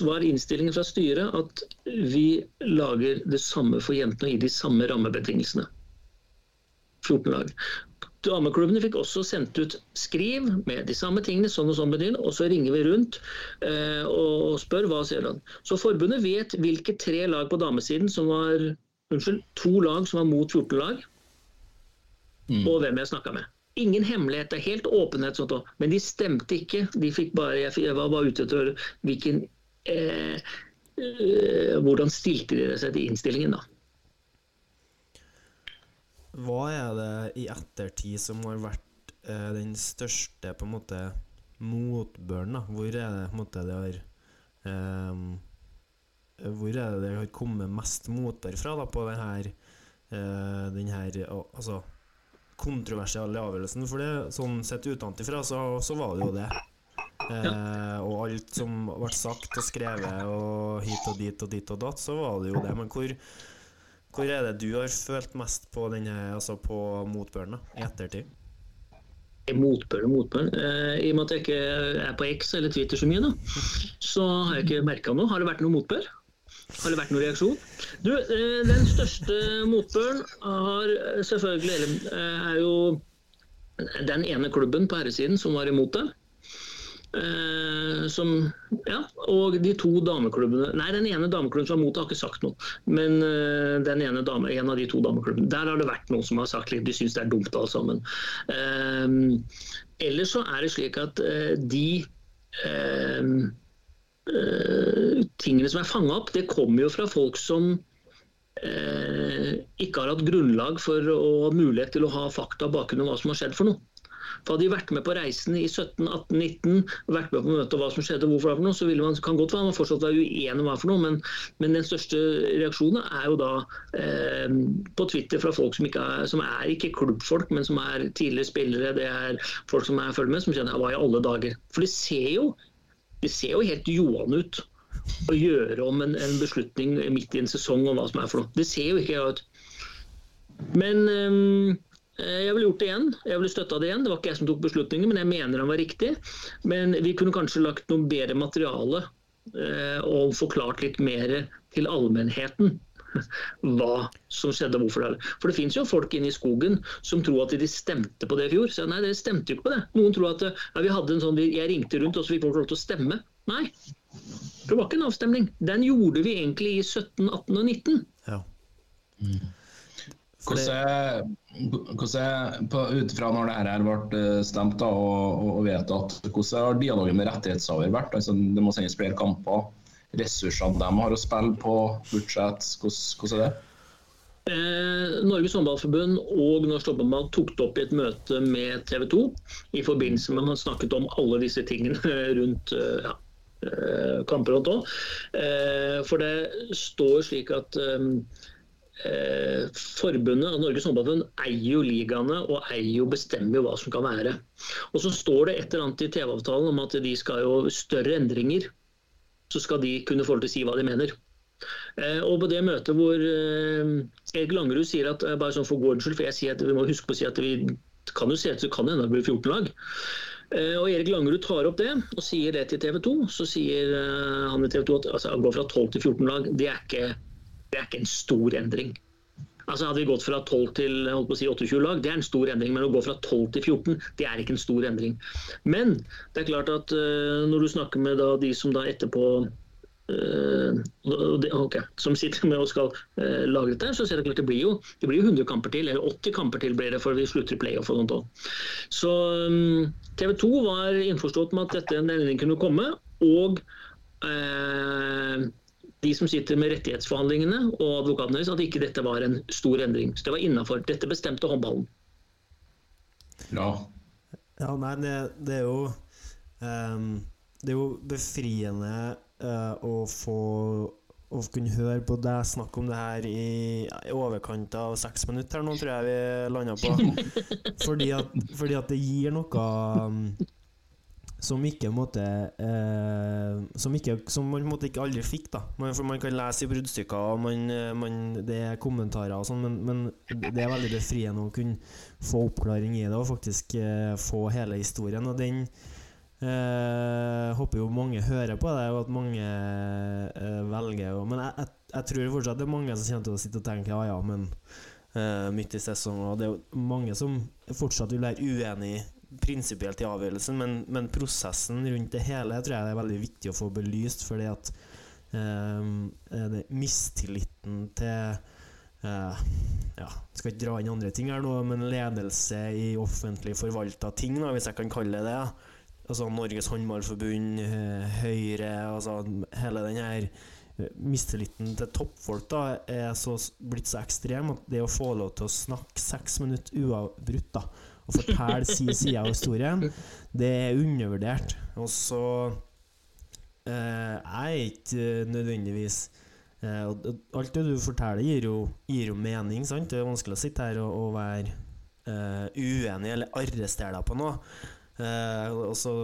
var innstillingen fra styret at vi lager det samme for jentene og gir de samme rammebetingelsene. 14 lag. Dameklubbene fikk også sendt ut skriv med de samme tingene, sånn og sånn betyr, og så ringer vi rundt eh, og spør hva ser han. Så forbundet vet hvilke tre lag på damesiden som var Unnskyld, to lag som var mot 14 lag, og hvem jeg snakka med. Ingen hemmelighet, det er helt åpenhet, sånt men de stemte ikke. De fikk bare, jeg, var bare ute etter hvilken eh, eh, Hvordan stilte de seg til innstillingen, da? Hva er det i ettertid som har vært eh, den største på en måte motbøren? da? Hvor er det på en måte det har ehm, Hvor er det det har kommet mest motbør fra da, på den her, eh, den her altså, kontroversielle avgjørelsen? For det, sånn sett utenfra så, så var det jo det. Eh, og alt som ble sagt og skrevet og hit og dit og dit og datt, så var det jo det. Men hvor, hvor er det du har følt mest på denne, altså på motbøren i ettertid? Motbøren, og motbør. Eh, I og med at jeg ikke er på X eller Twitter så mye, da, så har jeg ikke merka noe. Har det vært noe motbør? Har det vært noen reaksjon? Du, eh, Den største motbøren har eh, selvfølgelig eh, er jo den ene klubben på herresiden som var imot det. Som, ja, og de to dameklubbene Nei, den ene dameklubben som var mot, har ikke sagt noe. Men den ene dame, en av de to dameklubbene, der har det vært noen som har sagt litt, de syns det er dumt alle sammen. Ellers så er det slik at de tingene som er fanga opp, det kommer jo fra folk som eh, ikke har hatt grunnlag for å ha mulighet til å ha fakta bak under hva som har skjedd for noe. For Hadde de vært med på reisen i 17, 18, 19, vært med på møtet og hva som skjedde, hvorfor det for noe, så ville man kan godt være man fortsatt være uenig om hva for noe, men, men den største reaksjonen er jo da eh, på Twitter fra folk som, ikke er, som er ikke klubbfolk, men som er tidligere spillere, det er folk som er følger med, som kjenner hva i alle dager. For de ser jo, det ser jo helt Johan ut å gjøre om en, en beslutning midt i en sesong om hva som er for noe. Det ser jo ikke jeg ut. Men eh, jeg ville gjort det igjen. Jeg ville støtta det igjen. Det var ikke jeg som tok beslutningen, men jeg mener den var riktig. Men vi kunne kanskje lagt noe bedre materiale eh, og forklart litt mer til allmennheten hva som skjedde og hvorfor det er. For det finnes jo folk inne i skogen som tror at de stemte på det i fjor. Så nei, dere stemte jo ikke på det. Noen tror at ja, vi hadde en sånn, jeg ringte rundt og så fikk folk lov til å stemme. Nei, det var ikke en avstemning. Den gjorde vi egentlig i 17, 18 og 19. Ja. Hvordan, hvordan på- ut fra når det her ble eh, stemt da, og, og- og vedtatt, hvordan har dialogen med rettighetshaver vært? Altså, det må sendes flere kamper. Ressursene de har å spille på, budsjett, hvordan, er det? Eh, Norges håndballforbund og Norsk håndball tok det opp i et møte med TV 2 i forbindelse med at man snakket om alle disse tingene rundt eh, ja, eh, kamper og sånn. Eh, For det står slik at eh, eh, forbundet Norges håndballforbund eier jo ligaene og eier jo bestemmer jo hva som kan være. Og så står det et eller annet i TV-avtalen om at de skal jo større endringer. Så skal de kunne få lov til å si hva de mener. Eh, og på det møtet hvor eh, Erik Langerud sier at eh, bare sånn for gårdens skyld, for jeg sier at vi må huske på å si at vi kan jo se ut som det kan hende det blir 14 lag. Og Erik Langerud tar opp det og sier det til TV 2. Så sier han i TV 2 at altså, han går fra 12 til 14 lag, det er ikke, det er ikke en stor endring. Altså Hadde vi gått fra 12 til holdt på å si 28 lag, det er en stor endring. Men å gå fra 12 til 14, det er ikke en stor endring. Men det er klart at uh, når du snakker med da, de som da etterpå uh, de, okay, som sitter med og skal uh, lage dette, så ser det klart det blir jo det blir jo 100 kamper til, eller 80 kamper til blir det, for vi slutter i playoff og sånt òg. Så um, TV 2 var innforstått med at dette en endring kunne komme, og eh, de som sitter med rettighetsforhandlingene og advokatene deres, at ikke dette var en stor endring. Så det var innafor. Dette bestemte håndballen. Ja. Ja, nei, det, det er jo um, Det er jo befriende uh, å få å kunne høre på deg snakke om det her i, i overkant av seks minutter her nå, tror jeg vi landa på. Fordi at, fordi at det gir noe um, som ikke måtte, eh, som, ikke, som man måte ikke aldri fikk. da man, For man kan lese i bruddstykker, og man, eh, man, det er kommentarer og sånn, men, men det er veldig befriende å kunne få oppklaring i det og faktisk eh, få hele historien. Og den eh, håper jo mange hører på det, og at mange eh, velger å Men jeg, jeg, jeg tror fortsatt det er mange som kommer til å sitte og tenke ja ja, men eh, midt i sesongen, og det er jo mange som fortsatt vil være uenig prinsipielt i avgjørelsen, men, men prosessen rundt det hele tror jeg det er veldig viktig å få belyst, fordi at eh, mistilliten til eh, ja, skal ikke dra inn andre ting her nå, men ledelse i offentlig forvalta ting, da, hvis jeg kan kalle det det. Altså Norges håndballforbund, eh, Høyre, altså hele den her eh, mistilliten til toppfolk da er så, blitt så ekstrem at det å få lov til å snakke seks minutter uavbrutt da, og fortelle sin side av historien, det er undervurdert. Og så eh, Jeg er ikke nødvendigvis eh, Alt det du forteller, gir jo, gir jo mening. sant? Det er vanskelig å sitte her og, og være eh, uenig eller arrestere deg på noe. Eh, og så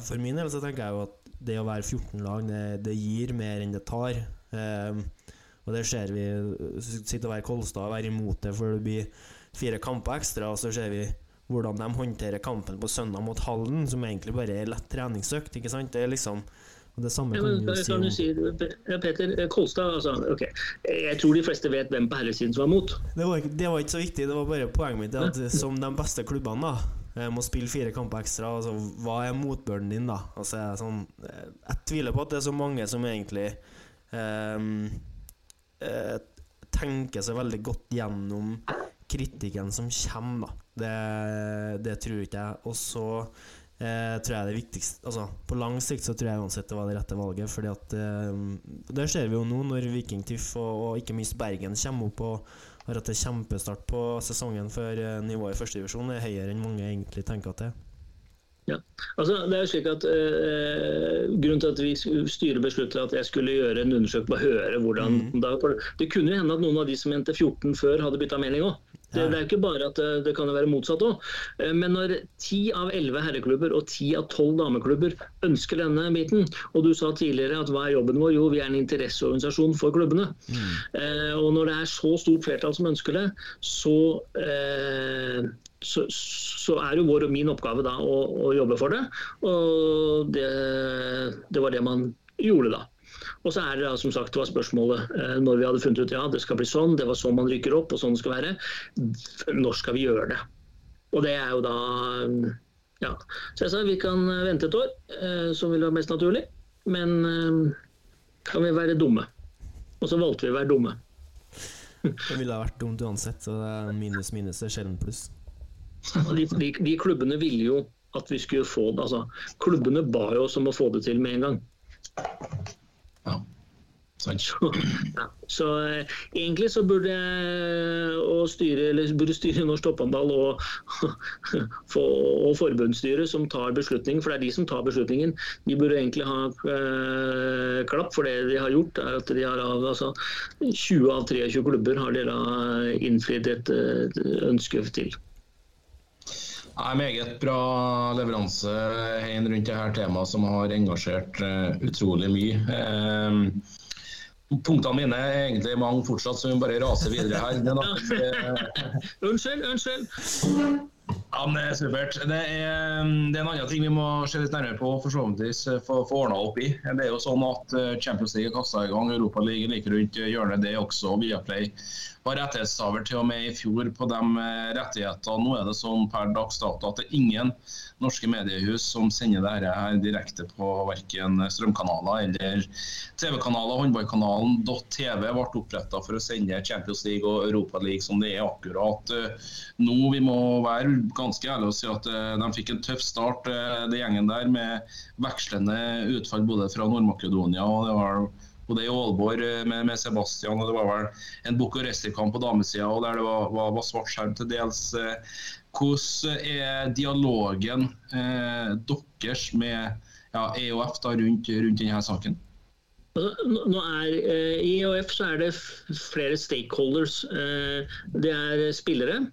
For min del så tenker jeg jo at det å være 14 lag, det, det gir mer enn det tar. Eh, og det ser vi Sitte og være Kolstad og være imot det, for det blir fire kamper ekstra, og så ser vi hvordan de håndterer kampen på søndag mot Halden, som egentlig bare er lett treningsøkt. ikke sant? Det er liksom det samme Ja, kan men, du si om ja, Peter eh, Kolstad, altså, ok. Jeg tror de fleste vet hvem på herresiden som var mot. det var, ikke- det var ikke så viktig, det var bare poenget mitt. At som de beste klubbene da eh, må spille fire kamper ekstra, altså, hva er motbøren din, da? Altså, jeg, sånn, eh, jeg tviler på at det er så mange som egentlig ehm, eh, tenker seg veldig godt gjennom kritikken som kommer, da. Det, det tror ikke jeg. Og så eh, tror jeg det viktigste Altså, på lang sikt så tror jeg uansett det var det rette valget, fordi at eh, Det ser vi jo nå, når Viking Tiff og, og ikke minst Bergen kommer opp og har hatt en kjempestart på sesongen før eh, nivået i førstedivisjon er høyere enn mange egentlig tenker at det er. Ja. Altså, det er jo slik at eh, Grunnen til at vi styret besluttet at jeg skulle gjøre en undersøkelse på å høre hvordan da, for Det kunne jo hende at noen av de som endte 14 før, hadde bytta mening òg. Det, Ja. det er ikke bare at det, det kan jo være motsatt òg. Men når 10 av 11 herreklubber og 10 av 12 dameklubber ønsker denne biten, og du sa tidligere at hva er jobben vår? Jo, vi er en interesseorganisasjon for klubbene. Eh, og når det er så stort flertall som ønsker det, så, eh, så, så er jo vår og min oppgave da å, å jobbe for det. Og det, det var det man gjorde da. Og så er det da, som sagt, var spørsmålet eh, når vi hadde funnet ut ja, det skal bli sånn, det var sånn man rykker opp, og sånn det skal være. Når skal vi gjøre det? Og det er jo da ja. Så jeg sa vi kan vente et år, eh, som vil være mest naturlig. Men eh, kan vi være dumme? Og så valgte vi å være dumme. Det ville ha vært dumt uansett, så det minus minus er sjelden pluss. De, de, de klubbene ville jo at vi skulle få det. Altså, klubbene ba jo oss om å få det til med en gang. Ja. Så, Ja, så eh, egentlig så burde og styre, eller burde styre norsk topphåndball og, og forbundsstyret som tar beslutningen, for det er de som tar beslutningen, de burde egentlig ha eh, klapp for det de har gjort. er at de har altså, 20 av 23 klubber har de innfridd et, et ønske til. Nei, Meget bra leveranse hen rundt det her temaet som har engasjert uh, utrolig mye. Uh, punktene mine er egentlig mange fortsatt, så vi må bare rase videre her. Eh, Unnskyld, unnskyld! ja, men det er supert. Det er, det er en annen ting vi må se litt nærmere på for så få få ordna opp i. Det er jo sånn at eh, Champions League er kasta i gang, Europaligaen like rundt hjørnet, det er også. Viaplay var rettighetshaver til og med i fjor på de eh, rettighetene. Nå er det sånn per dags dato at det er ingen norske mediehus som sender dette her direkte på verken strømkanaler eller TV-kanaler. Håndballkanalen .tv ble oppretta for å sende Champions League og Europa League som det er akkurat eh, nå. Vi må være ganske ærlige og si at eh, de fikk en tøff start, eh, det gjengen der, med vekslende utfall både fra Nord-Makedonia og det var både i Aalborg eh, med, med Sebastian, og det var vel en Bucuresti-kamp på damesida og der det var, var, var svart skjerm til dels. eh. Hvordan er dialogen eh, deres med ja, EOF da, rundt, rundt denne saken? Altså, nå- nå er, eh, I EOF så er det flere stakeholders. Eh, det er spillere,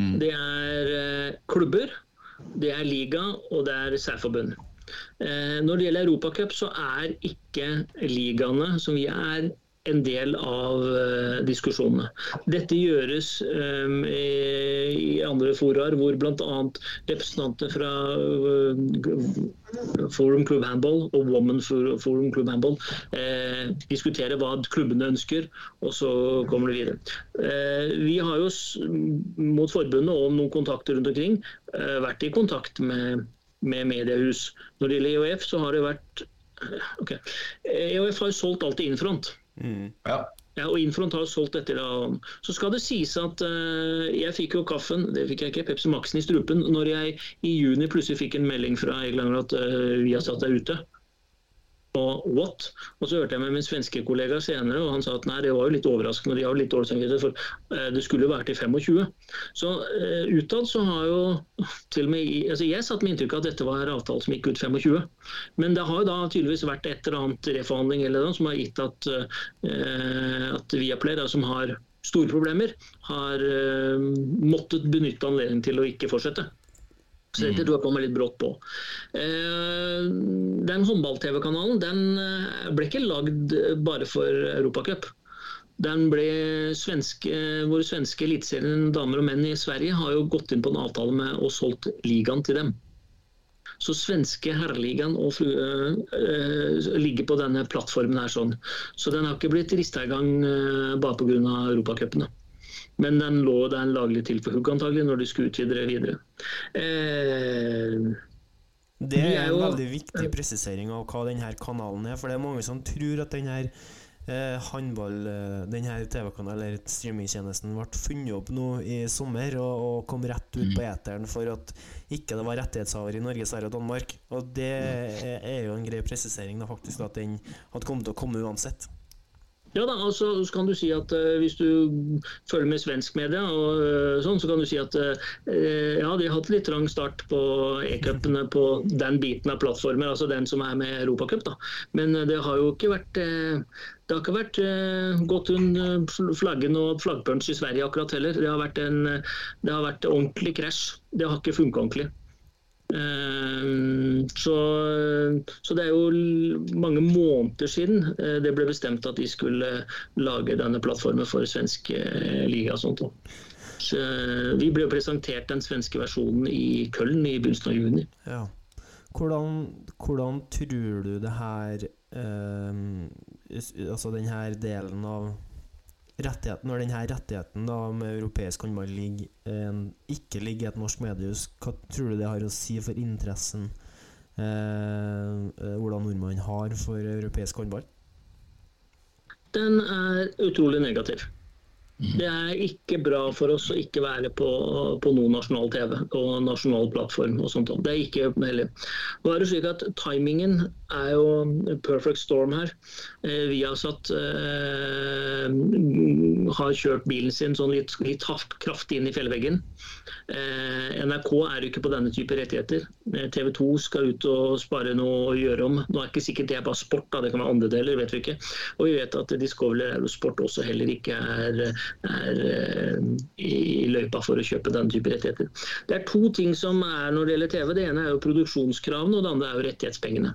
Mm. det er eh, klubber, det er liga og det er særforbund. Eh, når det gjelder Europacup, så er ikke ligaene som vi er, en del av eh, diskusjonene. Dette gjøres um, i, i andre foraer hvor bl.a. representanter fra uh, Forum Club Handball og Women Forum Club Handball uh, diskuterer hva klubbene ønsker, og så kommer det videre. Uh, vi har jo mot forbundet og noen kontakter rundt omkring vært i kontakt med, med mediehus. Når det gjelder EOF, så har det vært ok. EOF har jo solgt alt til Infront. Ja. Ja, og Infront har solgt etter da. Så skal det sies at uh, jeg fikk jo kaffen, det fikk jeg ikke, Pepsi Maxen i strupen, når jeg i juni plutselig fikk en melding fra Egil at uh, vi har satt deg ute. Og what? Og så hørte jeg med min svenske kollega senere, og han sa at nei, det var jo litt overraskende. De har jo litt dårlig samvittighet, for eh, det skulle jo være til 25. Så uh, utad så har jo til og med altså Jeg satt med inntrykk av at dette var en avtale som gikk ut 25. Men det har jo da tydeligvis vært et eller annet reforhandling eller noe som har gitt at, eh, at Viaplay, som har store problemer, har eh, måttet benytte anledningen til å ikke fortsette. Så dette tror jeg kommer litt brått på. Eh, den håndball-TV-kanalen den eh, ble ikke lagd bare for Europacup. Den ble svenske, Våre svenske eliteserien damer og menn i Sverige har jo gått inn på en avtale med og solgt ligaen til dem. Så svenske herreligaen og flu, øh, ligger på denne plattformen her sånn. Så den har ikke blitt rista i gang øh, bare pga. Europacupen. Men den lå der laglig til for hugg antagelig når de skulle utvide det videre. Eh, Det er en veldig viktig presisering av hva denne kanalen er. For det er mange som tror at denne eh, handball, eh, denne TV-kanalen eller streamingtjenesten ble funnet opp nå i sommer og, og kom rett ut på eteren for at ikke det var rettighetshaver i Norge, Sverige og Danmark. Og det er, er jo en grei presisering da faktisk at den hadde kommet til å komme uansett. Ja da, altså, så kan du si at uh, Hvis du følger med svensk media, og, uh, sånn, så kan du si at uh, ja, de har hatt litt trang start på e-cupene på den biten av plattformer, altså den som er med Europacup. Men det har jo ikke vært det har ikke vært eh, gått under flaggen og flaggpunch i Sverige akkurat heller. Det har vært en det har vært ordentlig krasj. Det har ikke funka ordentlig. Eh, Så, så det er jo mange måneder siden eh, det ble bestemt at de skulle lage denne plattformen for svensk eh, liga. og sånt. Så eh, vi ble presentert den svenske versjonen i Köln i begynnelsen av juni. Ja. Hvordan, hvordan tror du det her eh, Altså den her delen av rettigheten Når denne rettigheten da med europeisk håndball ligger, eh, ikke ligger i et norsk mediehus, hva tror du det har å si for interessen eh, eh, Ola Nordmann har for europeisk håndball? Den er utrolig negativ. Det er ikke bra for oss å ikke være på, på noen nasjonal TV og nasjonal plattform. og sånt. Det er ikke heller. Nå er det slik at Timingen er jo perfect storm her. Eh, Viasat eh, har kjørt bilen sin sånn litt, litt kraftig inn i fjellveggen. Eh, NRK er jo ikke på denne type rettigheter. Eh, TV 2 skal ut og spare noe å gjøre om. Nå er ikke sikkert det er bare sport, da. det kan være andre deler, vet vi ikke. Og vi vet at Discovery Aerosport også heller ikke er, er eh, i løypa for å kjøpe denne type rettigheter. Det er to ting som er når det gjelder TV. Det ene er jo produksjonskravene, og det andre er jo rettighetspengene.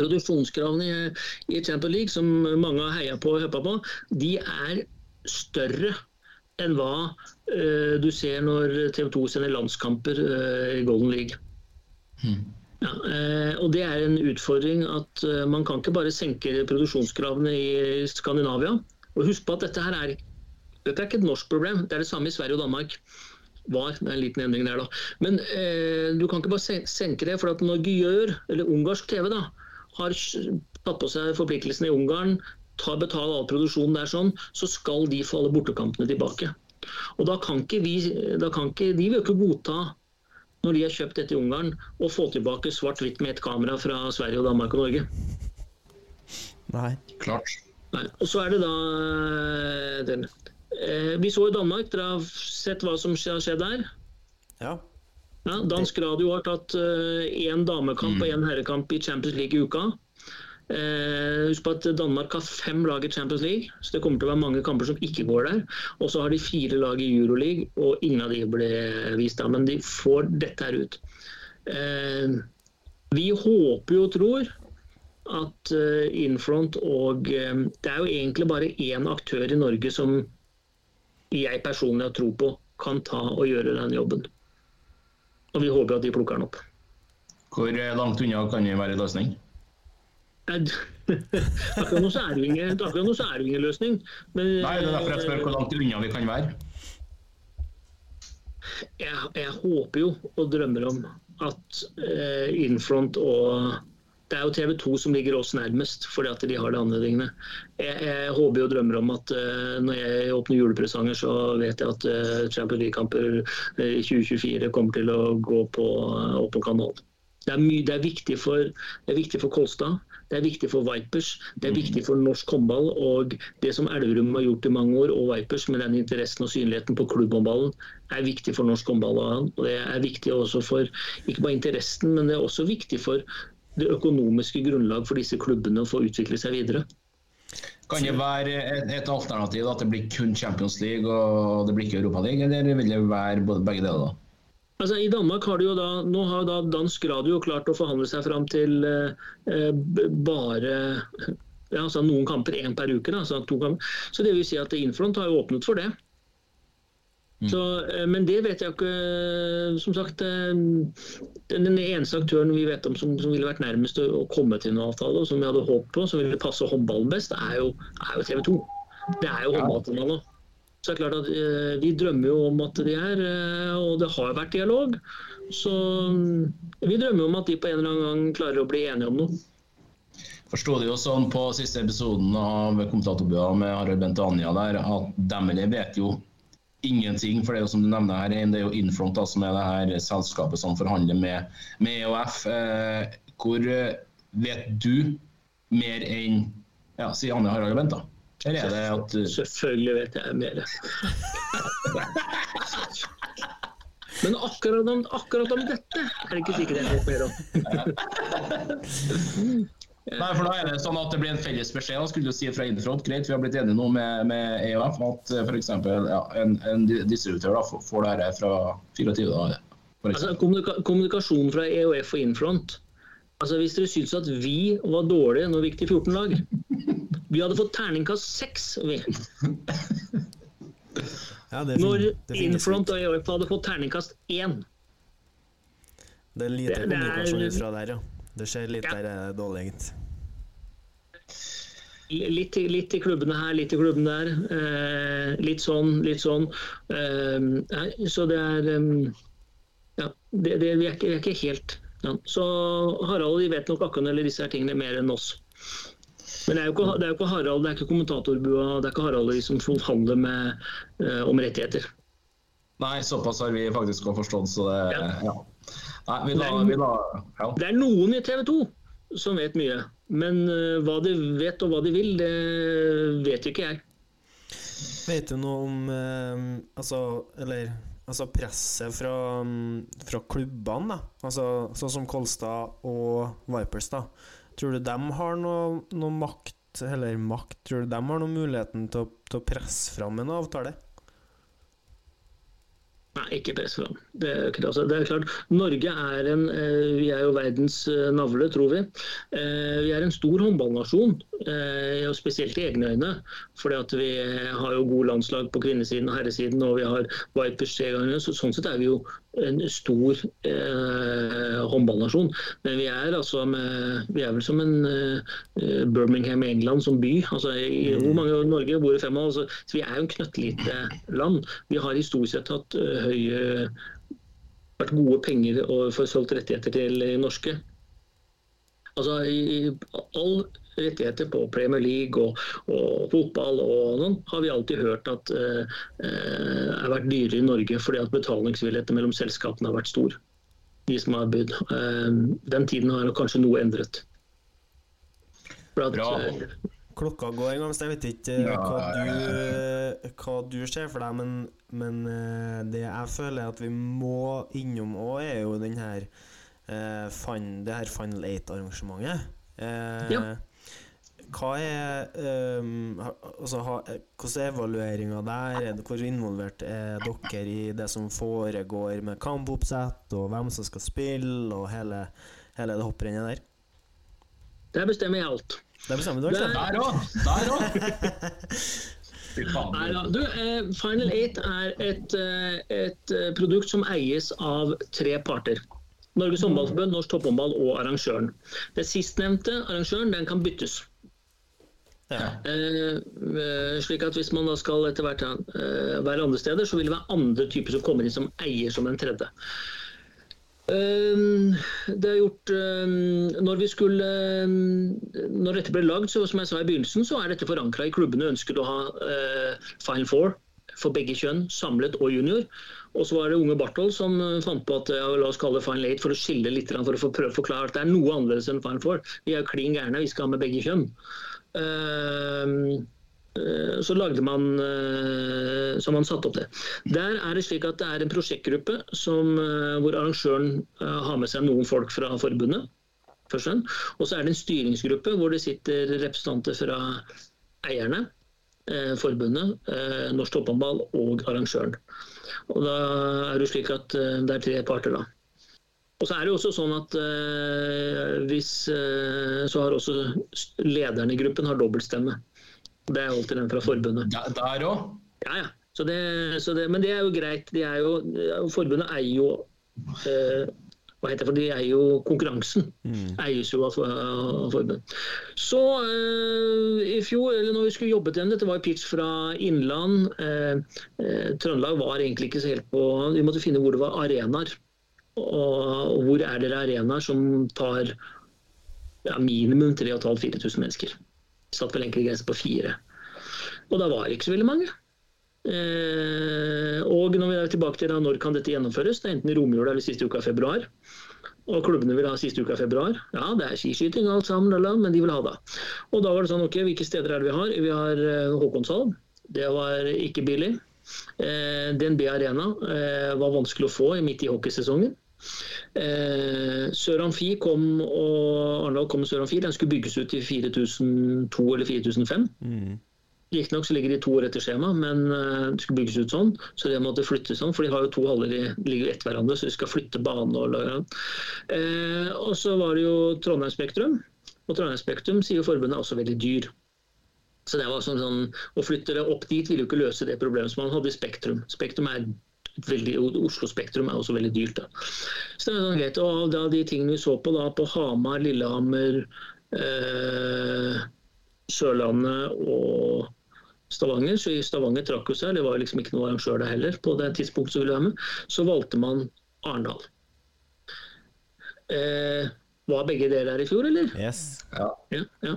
Produksjonskravene i, i Champions League, som mange har heia på og hoppa på, de er større enn hva uh, du ser når TV 2 sender landskamper uh, i Golden League. Ja, eh, og Det er en utfordring at man kan ikke bare senke produksjonskravene i Skandinavia. Og Husk på at dette her er, dette er ikke et norsk problem, det er det samme i Sverige og Danmark. Var, det er en liten endring der da. Men eh, du kan ikke bare senke det, for at når gjør, eller ungarsk TV da, har tatt på seg forpliktelsene i Ungarn, tar betale all produksjonen der sånn, så skal de få alle bortekampene tilbake. Og da kan ikke vi, da kan ikke, De vil jo ikke godta når de har kjøpt dette i Ungarn, å få tilbake svart-hvitt med et kamera fra Sverige, og Danmark og Norge. Nei. Klart. Nei. Og så er det da eh, den. Eh, Vi så i Danmark, dere har sett hva som har skjedd der. Ja. Ja, dansk radio har tatt én damekamp og én herrekamp i Champions League i uka. Eh, husk på at Danmark har fem lag i Champions League, så det kommer til å være mange kamper som ikke går der. Og så har de fire lag i Euroleague, og ingen av de ble vist da. Men de får dette her ut. Eh, vi håper jo og tror at eh, Infront og eh, Det er jo egentlig bare én aktør i Norge som jeg personlig har tro på kan ta og gjøre den jobben. Og vi håper at de plukker den opp. Hvor eh, langt unna kan vi være i løsning? Akkurat nå er det ingen, akkurat nå så er det jo ingen løsning. Men, Nei, det er derfor jeg spør hvor langt unna vi kan være. jeg, jeg håper jo og drømmer om at eh, Infront og det er jo TV 2 som ligger oss nærmest, fordi at de har de anledningene. Jeg, jeg håper og drømmer om at uh, når jeg åpner julepresanger, så vet jeg at uh, Champions League-kamper eh, i 2024 kommer til å gå på åpen kanal. Det er, det, er viktig for, det er viktig for Kolstad, det er viktig for Vipers, det er viktig for norsk håndball. Og det som Elverum har gjort i mange år, og Vipers med den interessen og synligheten på klubbhåndballen, er viktig for norsk håndball. Og det er viktig også for ikke bare interessen, men det er også viktig for det økonomiske grunnlag for disse klubbene å få utvikle seg videre. Kan det være et, et alternativ at det blir kun Champions League og det blir ikke Europaligaen, eller vil det være både begge deler? da? Altså, I Danmark har de jo da, nå har da dansk radio klart å forhandle seg fram til eh, bare Ja, altså Noen kamper én per uke. Da, så, to kamper. så det vil si at Infront har jo åpnet for det. Så, eh, men det vet jeg ikke. Som sagt, eh, den eneste aktøren vi vet om som, som ville vært nærmest å komme til en avtale, og som vi hadde håp på, som ville passe håndballen best, er jo, er jo TV 2. Det er jo håndballkanalen. Så det er klart at eh, Vi drømmer jo om at de er, eh, og det har vært dialog. Så mm, vi drømmer om at de på en eller annen gang klarer å bli enige om noe. Forsto det jo sånn på siste episoden av Kommentatorbua med Harald Bent og Anja der, at de vet jo ingenting. For det er jo som du nevner her, det er jo Infront da, som er det her selskapet som forhandler med, med EOF. Eh, hvor eh, vet du mer enn ja, si Anne Harald Bent, da? Eller er det at du... Selvfølgelig vet jeg mer. Men akkurat om, akkurat om dette er det ikke sikkert jeg vet mer om. Nei, for da er det sånn at det blir en felles beskjed. Da skulle du si fra Infront, greit, vi har blitt enige nå med, med EOF at f.eks. Ja, en, en distributør da, får- dette fra 24 da. Altså, kommunika kommunikasjon fra EOF og Infront. Altså, hvis dere syns at vi var dårlige når vi gikk til 14 lag Vi hadde fått terningkast 6, vi. Ja, det, fin Når det Infront og EOF hadde fått terningkast 1. Det er lite det- det er- kommunikasjon fra der, ja. Det skjer litt Ja. der er dårlig, egentlig. Litt, litt i klubbene her, litt i klubben der. Eh, litt sånn, litt sånn. Eh, så det er Ja, det, det, vi, er ikke, vi er ikke helt ja. Så Harald de vet nok akkurat eller disse her tingene mer enn oss. Men det er jo ikke, det er jo ikke Harald, det er ikke kommentatorbua, det er ikke Harald de som forhandler med, eh, om rettigheter. Nei, såpass har vi faktisk også forstått, så det Ja. ja. Nei, vi la, vi la ja. Det er noen i TV 2 som vet mye. Men eh, hva de vet og hva de vil, det vet ikke jeg. Vet du noe om eh, altså, eller, altså presset fra, mm, fra klubbene, da? Altså, sånn som Kolstad og Vipers, da. Tror du de har noe, noe makt, eller makt, tror du de har noe muligheten til å, til å presse fram en avtale? Nei, ikke press fram. Det er, ikke det, altså. det er klart, Norge er en eh, Vi er jo verdens eh, navle, tror vi. Eh, vi er en stor håndballnasjon, og spesielt i egne øyne. fordi at vi har jo gode landslag på kvinnesiden og herresiden, og vi har tre ganger. Så, sånn sett er vi jo en stor eh, håndballnasjon. Men vi er altså med, Vi er vel som en eh, Birmingham i England som by. altså i, Hvor mange i Norge bor i fem av? Altså, så vi er jo en knøttlite land. Vi har historisk sett hatt eh, høye vært gode penger og få solgt rettigheter til norske. Altså i, i all rettigheter på Premier League og, og fotball og noen, har vi alltid hørt at eh, eh, har vært dyrere i Norge fordi at betalingsvilligheten mellom selskapene har vært stor. De som har bydd. Eh, den tiden har kanskje noe endret. For at, Bra. Klokka går en gang, så jeg vet ikke eh, Ja, hva, du, eh, hva du ser for deg, men, men eh, det jeg føler at vi må innom òg, er jo den her eh, fin, det her Final Eight-arrangementet. Eh, Ja. Hva er um, altså, ha, Hvordan er evalueringa der? Er hvor involvert er dere i det som foregår med kampoppsett, og hvem som skal spille, og hele, hele det hopprennet der? der bestemmer jeg alt. Det er på samme altså? Der òg! Der òg! Nei da. Du, eh, Final Eight er et, eh, et eh, produkt som eies av tre parter. Norges håndballforbund, Norsk topphåndball og arrangøren. Det sistnevnte, arrangøren, den kan byttes. Ja. Slik at Hvis man da skal etter hvert eh, være andre steder, så vil det være andre typer som kommer inn som eier som den tredje. Eh, det er gjort eh, Når vi skulle eh, Når dette ble lagd, så som jeg sa i begynnelsen, så er dette forankra i klubbene ønsket å ha eh, Final Four for begge kjønn, samlet og junior. Og så var det unge Barthold som eh, fant på at ja, la oss kalle det Final Eight for å skille litt, for å prøve å forklare at det er noe annerledes enn Final Four. Vi er klin gærne, vi skal ha med begge kjønn. Eh, så lagde man eh, så man satte opp det. Der er det slik at det er en prosjektgruppe som, eh, hvor arrangøren eh, har med seg noen folk fra forbundet. og så er det en styringsgruppe hvor det sitter representanter fra eierne, eh, forbundet, eh, Norsk Topphåndball og arrangøren. Og da er det slik at eh, det er tre parter, da. Og så er det jo også sånn at eh, hvis eh, Så har også lederen i gruppen har dobbeltstemme. Det er alltid den fra forbundet. Der- Der òg? Ja, ja. Så det, så det, men det er jo greit. De er jo, forbundet eier jo eh, hva heter det, for De eier jo konkurransen. Eies jo av, av forbundet. Så eh, i fjor, eller når vi skulle jobbet igjen, dette var jo pitch fra Innland. Eh, eh, Trøndelag var egentlig ikke så helt på Vi måtte finne hvor det var arenaer. Og, og hvor er dere arenaer som tar ja, minimum 3500-4000 mennesker. Satt vel egentlig grense på fire. Og da var det ikke så veldig mange. Eh, og når vi er tilbake til da, når kan dette gjennomføres, det er enten i romjula eller siste uka av februar. Og klubbene vil ha siste uka av februar. Ja, det er skiskyting alt sammen, men de vil ha det. Og da var det sånn, ok, hvilke steder er det vi har? Vi har eh, Håkonshall. Det var ikke billig. Eh, DNB Arena eh, var vanskelig å få midt i hockeysesongen. Eh, Sør Amfi kom, og Arendal kom Sør Amfi. Den skulle bygges ut i 4002 eller 4005. Riktignok så ligger de to år etter skjema, men eh, det skulle bygges ut sånn. Så det måtte flyttes sånn, for de har jo to haller de ligger etter hverandre, så de skal flytte bane og eh, Og så var det jo Trondheim Spektrum. Og Trondheim Spektrum sier jo forbundet er også veldig dyr. Så det var sånn, sånn, Å flytte det opp dit ville jo ikke løse det problemet som man hadde i Spektrum. Spektrum er veldig, Oslo Spektrum er også veldig dyrt. da. Så det er sånn greit. Og da de tingene vi så på da på Hamar, Lillehammer, eh, Sørlandet og Stavanger, så i Stavanger trakk jo seg, det var liksom ikke noe arrangør der heller på det tidspunktet som ville være med, så valgte man Arendal. Eh, var begge dere her i fjor, eller? Yes. Ja. ja.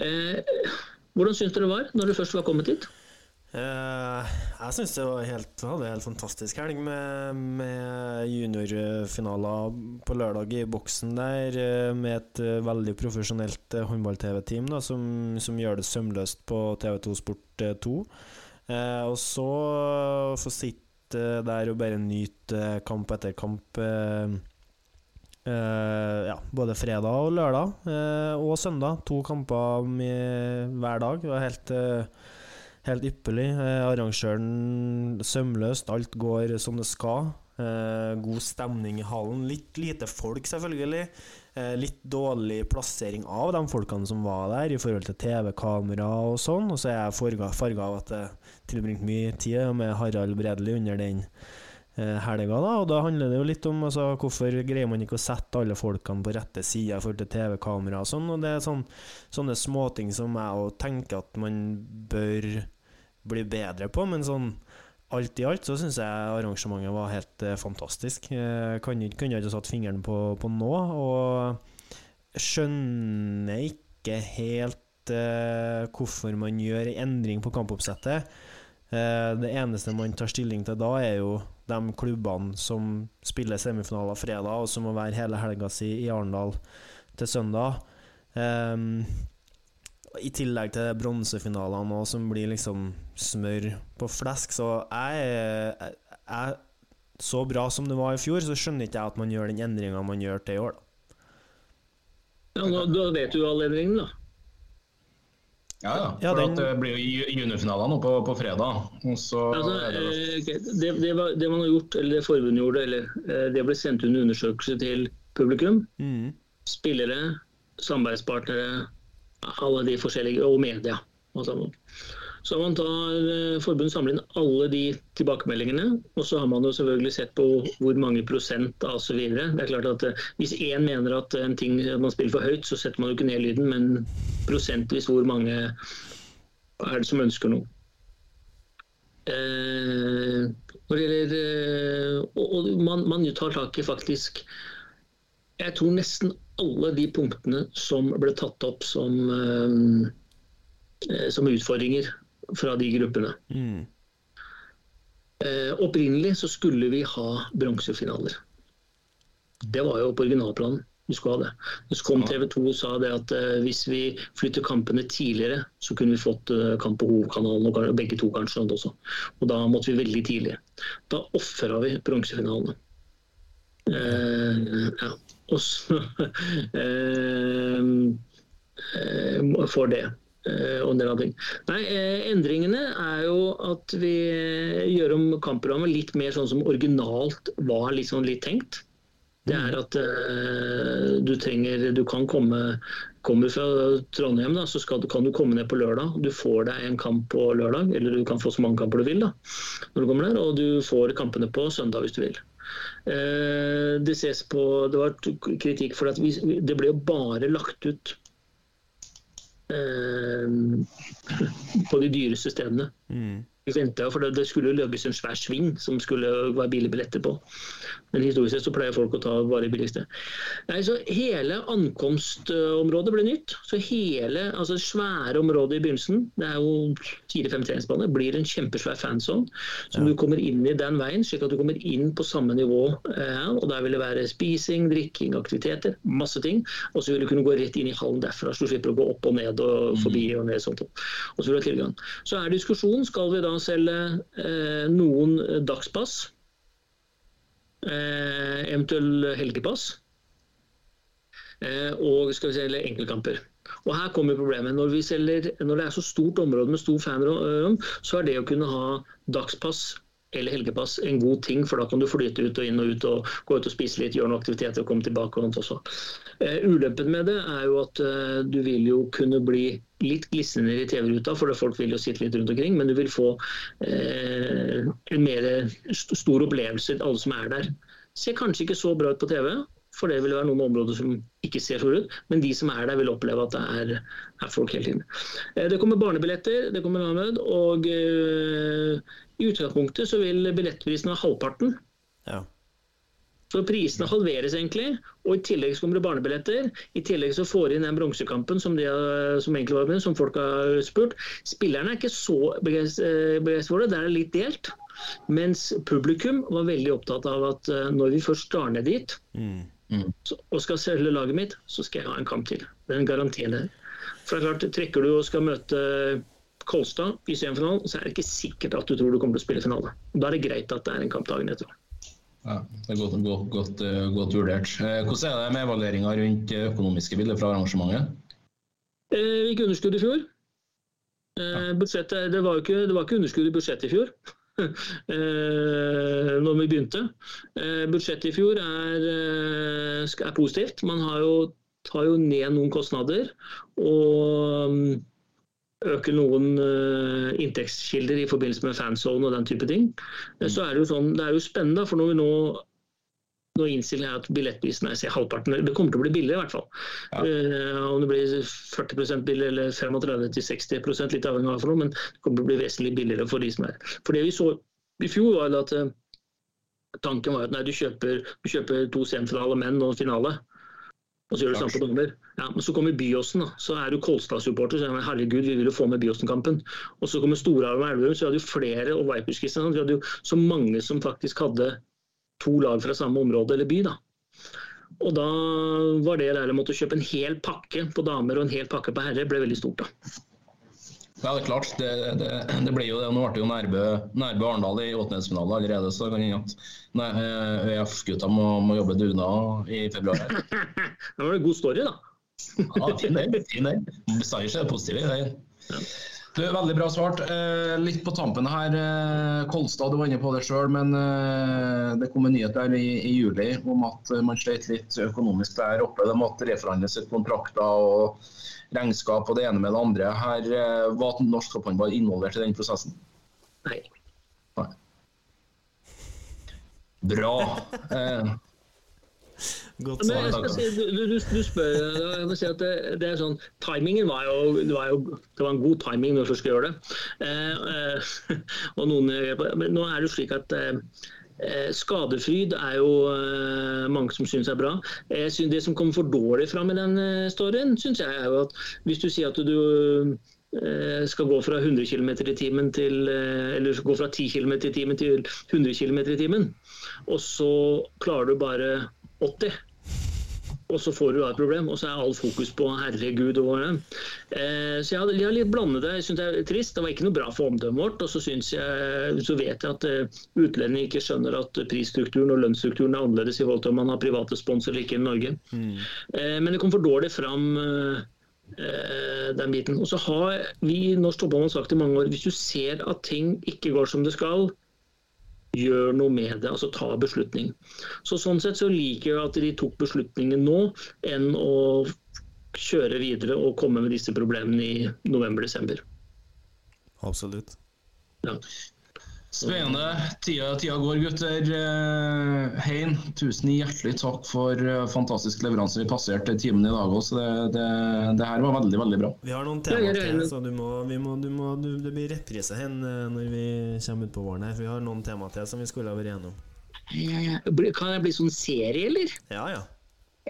Eh, hvordan syns dere det var når dere først var kommet hit? Eh, jeg syns det var helt, hadde helt fantastisk helg med, med juniorfinaler på lørdag i boksen der, eh, med et eh, veldig profesjonelt håndball-TV-team som, som gjør det sømløst på TV2 Sport 2. Uh, og så få sitte der og bare nyte kamp etter kamp. Uh, ja, både fredag og lørdag, og søndag. To kamper med, hver dag. Det var helt Helt ypperlig. Eh, arrangøren sømløst, alt går som det skal. Eh, god stemning i hallen. Litt lite folk, selvfølgelig. Eh, litt dårlig plassering av de folkene som var der, i forhold til TV-kamera og sånn. Og så er jeg farga, av at jeg tilbringte mye tid med Harald Bredli under den helga. Da, og da handler det jo litt om altså, hvorfor greier man ikke å sette alle folkene på rette sida forhold til TV-kamera og sånn. Og det er sånn, sånne småting som jeg òg tenker at man bør bli bedre på, men sånn alt i alt så syns jeg arrangementet var helt eh, fantastisk. Eh, kan kunne ikke satt fingeren på, på noe, og skjønner ikke helt eh, hvorfor man gjør endring på kampoppsettet. Eh, det eneste man tar stilling til da, er jo de klubbene som spiller semifinaler fredag, og som må være hele helga si i Arendal til søndag. Um, I tillegg til bronsefinalene som blir liksom smør på flesk. Så jeg, jeg Så bra som det var i fjor, så skjønner ikke jeg at man gjør den endringa man gjør til i år. Da. Ja, nå, da vet du alle endringene, da. Ja, ja. Ja, den- at det blir jo ju- juniorfinaler nå på, på fredag. Og så Altså, det eh, det, det, var, det man har gjort, eller det forbundet gjorde, eller eh, det ble sendt ut en undersøkelse til publikum. Mm. Spillere, samarbeidspartnere, alle de forskjellige, og media. Og sammen. Så man tar, eh, Forbundet samler inn alle de tilbakemeldingene, og så har man jo selvfølgelig sett på hvor mange prosent av osv. Det er klart at eh, Hvis én mener at en ting man spiller for høyt, så setter man jo ikke ned lyden, men prosentvis hvor mange er det som ønsker noe. Eh, når det gjelder eh, Og, og man, man tar tak i faktisk Jeg tror nesten alle de punktene som ble tatt opp som, eh, som utfordringer fra de gruppene. Mm. Eh, opprinnelig så skulle vi ha bronsefinaler. Det var jo på originalplanen. Vi skulle ha det. Så kom TV 2 og sa det at eh, hvis vi flytter kampene tidligere, så kunne vi fått eh, kamp på hovedkanalen, og begge to kanskje også. Og da måtte vi veldig tidlig. Da ofra vi bronsefinalene. Ja. Og så for det. Eh, og en del andre ting. Nei, eh, endringene er jo at vi eh, gjør om kampprogrammet litt mer sånn som originalt var liksom litt tenkt. Det er at uh, du trenger Du kan komme Kommer fra Trondheim, da, så skal, kan du komme ned på lørdag. Du får deg en kamp på lørdag, eller du kan få så mange kamper du vil. da, når du kommer der, Og du får kampene på søndag hvis du vil. Uh, det ses på Det var kritikk for at vi, det ble jo bare lagt ut på de dyreste stedene. Vi ventet, for det, det skulle lages en svær sving som skulle være billige billetter på. Men historisk sett så pleier folk å ta bare billigste. Nei, så Hele ankomstområdet ble nytt. Så hele, altså svære området i begynnelsen, det er jo fire-fem treningsbaner, blir en kjempesvær fanzone. Så du kommer inn i den veien, slik at du kommer inn på samme nivå. Eh, og Der vil det være spising, drikking, aktiviteter, masse ting. Og så vil du kunne gå rett inn i hallen derfra, så du slipper å gå opp og ned og forbi. og ned sånt. Og så vil du ha tilgang. Så er diskusjonen skal vi da selge eh, noen dagspass, eh, eventuelt helgepass, eh, og skal vi selge enkeltkamper. Og her kommer problemet. Når, vi selger, når det er så stort område med stor fanrom, så er det å kunne ha dagspass eller helgepass en god ting, for da kan du flyte ut og inn og ut og gå ut og spise litt, gjøre noen aktiviteter og komme tilbake. og noe også. Eh, ulempen med det er jo at eh, du vil jo kunne bli litt glisnende i TV-ruta, for folk vil jo sitte litt rundt omkring, men du vil få eh, en mer st stor opplevelse, alle som er der. Ser kanskje ikke så bra ut på TV, for det vil være noen områder som ikke ser så ut, men de som er der, vil oppleve at det er, er folk hele tiden. Eh, det kommer barnebilletter, det kommer Ahmed, og i utgangspunktet så vil billettprisen ha halvparten. Ja. Så prisene halveres egentlig, og i tillegg så kommer det barnebilletter. I tillegg så får de inn den bronsekampen som, de som egentlig var med, som folk har spurt. Spillerne er ikke så begeistret for det, der er det litt delt. Mens publikum var veldig opptatt av at eh, når vi først drar ned dit så, og skal selge laget mitt, så skal jeg ha en kamp til. Det er en garanti der. For det er klart, trekker du og skal møte Kolstad i semifinalen, så er det ikke sikkert at du tror du kommer til å spille finale. Da er det greit at det er en kamp dagen etter. Ja, det er godt, godt, godt, eh, godt vurdert. Eh, Hvordan er det med evalueringa rundt eh, økonomiske bilder fra arrangementet? Vi gikk underskudd i fjor. Budsjettet, det, var ikke, det var ikke underskudd i budsjettet i fjor. når vi begynte. Budsjettet i fjor er, er positivt. Man har jo, tar jo ned noen kostnader. Og øker noen eh, inntektskilder i forbindelse med fanzone og den type ting. Eh, Så er det jo sånn, det er jo spennende, for når vi nå nå innstiller jeg at billettprisen er halvparten. Det kommer til å bli billigere, i hvert fall. Eh, om det blir 40% billig eller 35-60 litt avhengig av for noe, men det kommer til å bli vesentlig billigere for de som er For det vi så i fjor, var at tanken var at nei, du kjøper, du kjøper to semifinaler menn og finale. Og så gjør du samme på damer. Ja, men så kommer Byåsen, da. Så er du Kolstad-supporter. Så er det, herregud, vi vil jo få med Byåsen-kampen. Og så kommer Storhamar og Elverum, så hadde du flere, og Vipers Kristiansand. Så hadde jo så mange som faktisk hadde to lag fra samme område eller by. da. Og da var det der å måtte kjøpe en hel pakke på damer og en hel pakke på herrer, ble veldig stort. da. Ja, det er klart. Det, det, det ble jo det. Nå ble jo Nærbø, Nærbø Arendal i åttendedelsfinale allerede, så det kan hende at nei, eh, ØF-gutta må, må jobbe dugnad i februar. Det var en god story, da. Ja, fin den. fin den. Bestandig er det positivt i den. Du, veldig bra svart. Eh, litt på tampen her. Eh, Kolstad, du var inne på det sjøl, men eh, det kom en nyhet der i, i juli om at eh, man slet litt økonomisk der oppe. Det måtte reforhandles et kontrakter og regnskap og det ene med det andre. Her eh, Var norsk topphåndball involvert i den prosessen? Nei. Nei. Bra. Eh, Godt svar. skal si, du, du, du- spør jeg må si at det, det er sånn, Timingen var jo, det var jo det var en god timing når du skulle gjøre det. Eh, eh, og noen, men nå er det jo slik at eh, eh, Skadefryd er jo eh, mange som syns er bra. Jeg synes Det som kommer for dårlig fram i den eh, storyen, syns jeg er jo at hvis du sier at du eh, skal gå fra 100 km i timen til eh, Eller gå fra 10 km i timen til 100 km i timen, og så klarer du bare 80 og så får du da et problem, og så er all fokus på herregud og. Eh, så jeg har, har litt blandet det. Jeg syns det er trist. Det var ikke noe bra for omdømmet vårt. Og så, jeg, så vet jeg at eh, utlendinger ikke skjønner at prisstrukturen og lønnsstrukturen er annerledes i forhold til om man har private sponsorer eller ikke i Norge. Eh, men det kom for dårlig fram. eh, eh, den biten. Og så har vi i Norsk Toppball sagt i mange år hvis du ser at ting ikke går som det skal, gjør noe med det, altså ta beslutning. Så Sånn sett så liker jeg at de tok beslutningen nå, enn å kjøre videre og komme med disse problemene i november-desember. Absolutt. Ja. Spennende. Tida, tida går, gutter. Eh, Hein, tusen hjertelig takk for eh, fantastisk leveranse. Vi passerte timen i dag også. Det, det, det her var veldig, veldig bra. Vi har noen temaer til, så du må, vi må, du må, du, det blir reprise hen eh, når vi kommer utpå våren her. For vi har noen temaer til som vi skulle ha vært igjennom. Kan det bli sånn serie, eller? Ja ja,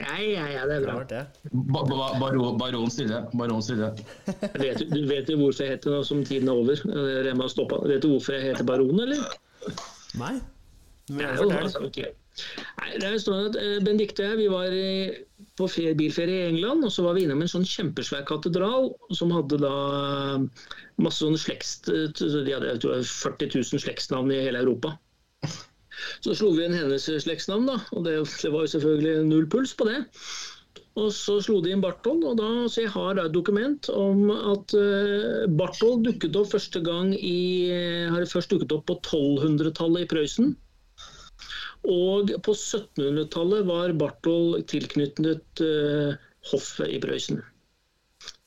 Ja, ja, ja, det er bra. det. Ba, ba, baron, baron stille. Baron stille. Vet du, vet jo hvorfor jeg heter det nå som tiden er over? Eh, Rema har stoppet. Vet du hvorfor jeg heter Baron, eller? Nei? Men jeg jo, altså. Nei, det er sånn at eh, Benedicte og jeg vi var i- på ferie, bilferie i England, og så var vi innom en sånn kjempesvær katedral som hadde da eh, masse sånne slekts... eh, De hadde jeg tror, 40 000 slektsnavn i hele Europa. Så slo vi inn hennes slektsnavn, da, og det, det var jo selvfølgelig null puls på det. Og så slo de inn Barthold, og da, så jeg har et dokument om at uh, Barthold dukket opp første gang i har først dukket opp på 1200-tallet i Prøysen. Og på 1700-tallet var Barthold tilknyttet uh, hoffet i Prøysen.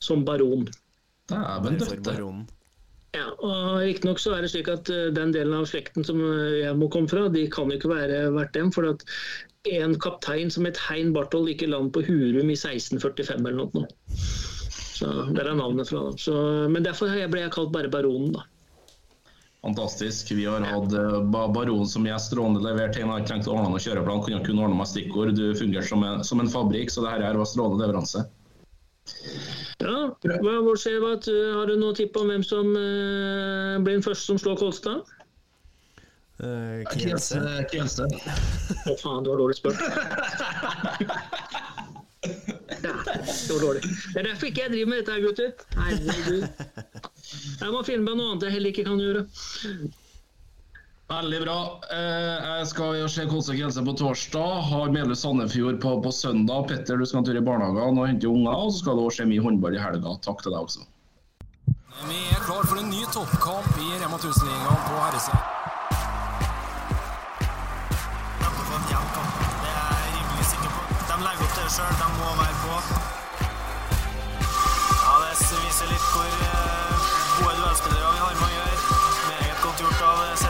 Som baron. Dæven døtte. Ja, og Riktignok så er det slik at eh, den delen av slekten som eh, jeg må komme fra, de kan jo ikke være verdt dem. For at en kaptein som het Hein Barthold gikk i land på Hurum i 1645 eller noe. Så Der er navnet fra. da. Så, men derfor ble jeg kalt bare baronen, da. Fantastisk. Vi har hatt eh, baron som gjest. Strålende levert. Han ikke trengt å ordne noen kjøreplan, kunne kun ordne meg stikkord. Du fungerte som som en fabrikk, så det her var strålende leveranse. Ja, hva, hvor skjer, hva, uh, Har du noe tipp om hvem som uh, blir den første som slår Kolstad? Eh, Kielse. Kielse. Å faen, du har dårlig spurt. Ja, det var dårlig. Det er derfor ikke jeg driver med dette, her, gutter. Herregud. Jeg må finne meg noe annet jeg heller ikke kan gjøre. Veldig bra. Eh, jeg skal jo se konsekvenser på torsdag. Har Meløy Sandefjord på, på, søndag. Petter, du skal en tur i barnehagen og hente unger. Og så skal det òg skje mye håndball i helga. Takk til deg også. Vi er klar for en ny toppkamp i Rema 1000-ligaen på herresiden. De legger opp det sjøl, de må være på. Ja, Det viser litt hvor eh, gode duellspillere vi har med å gjøre. Meget godt gjort av det.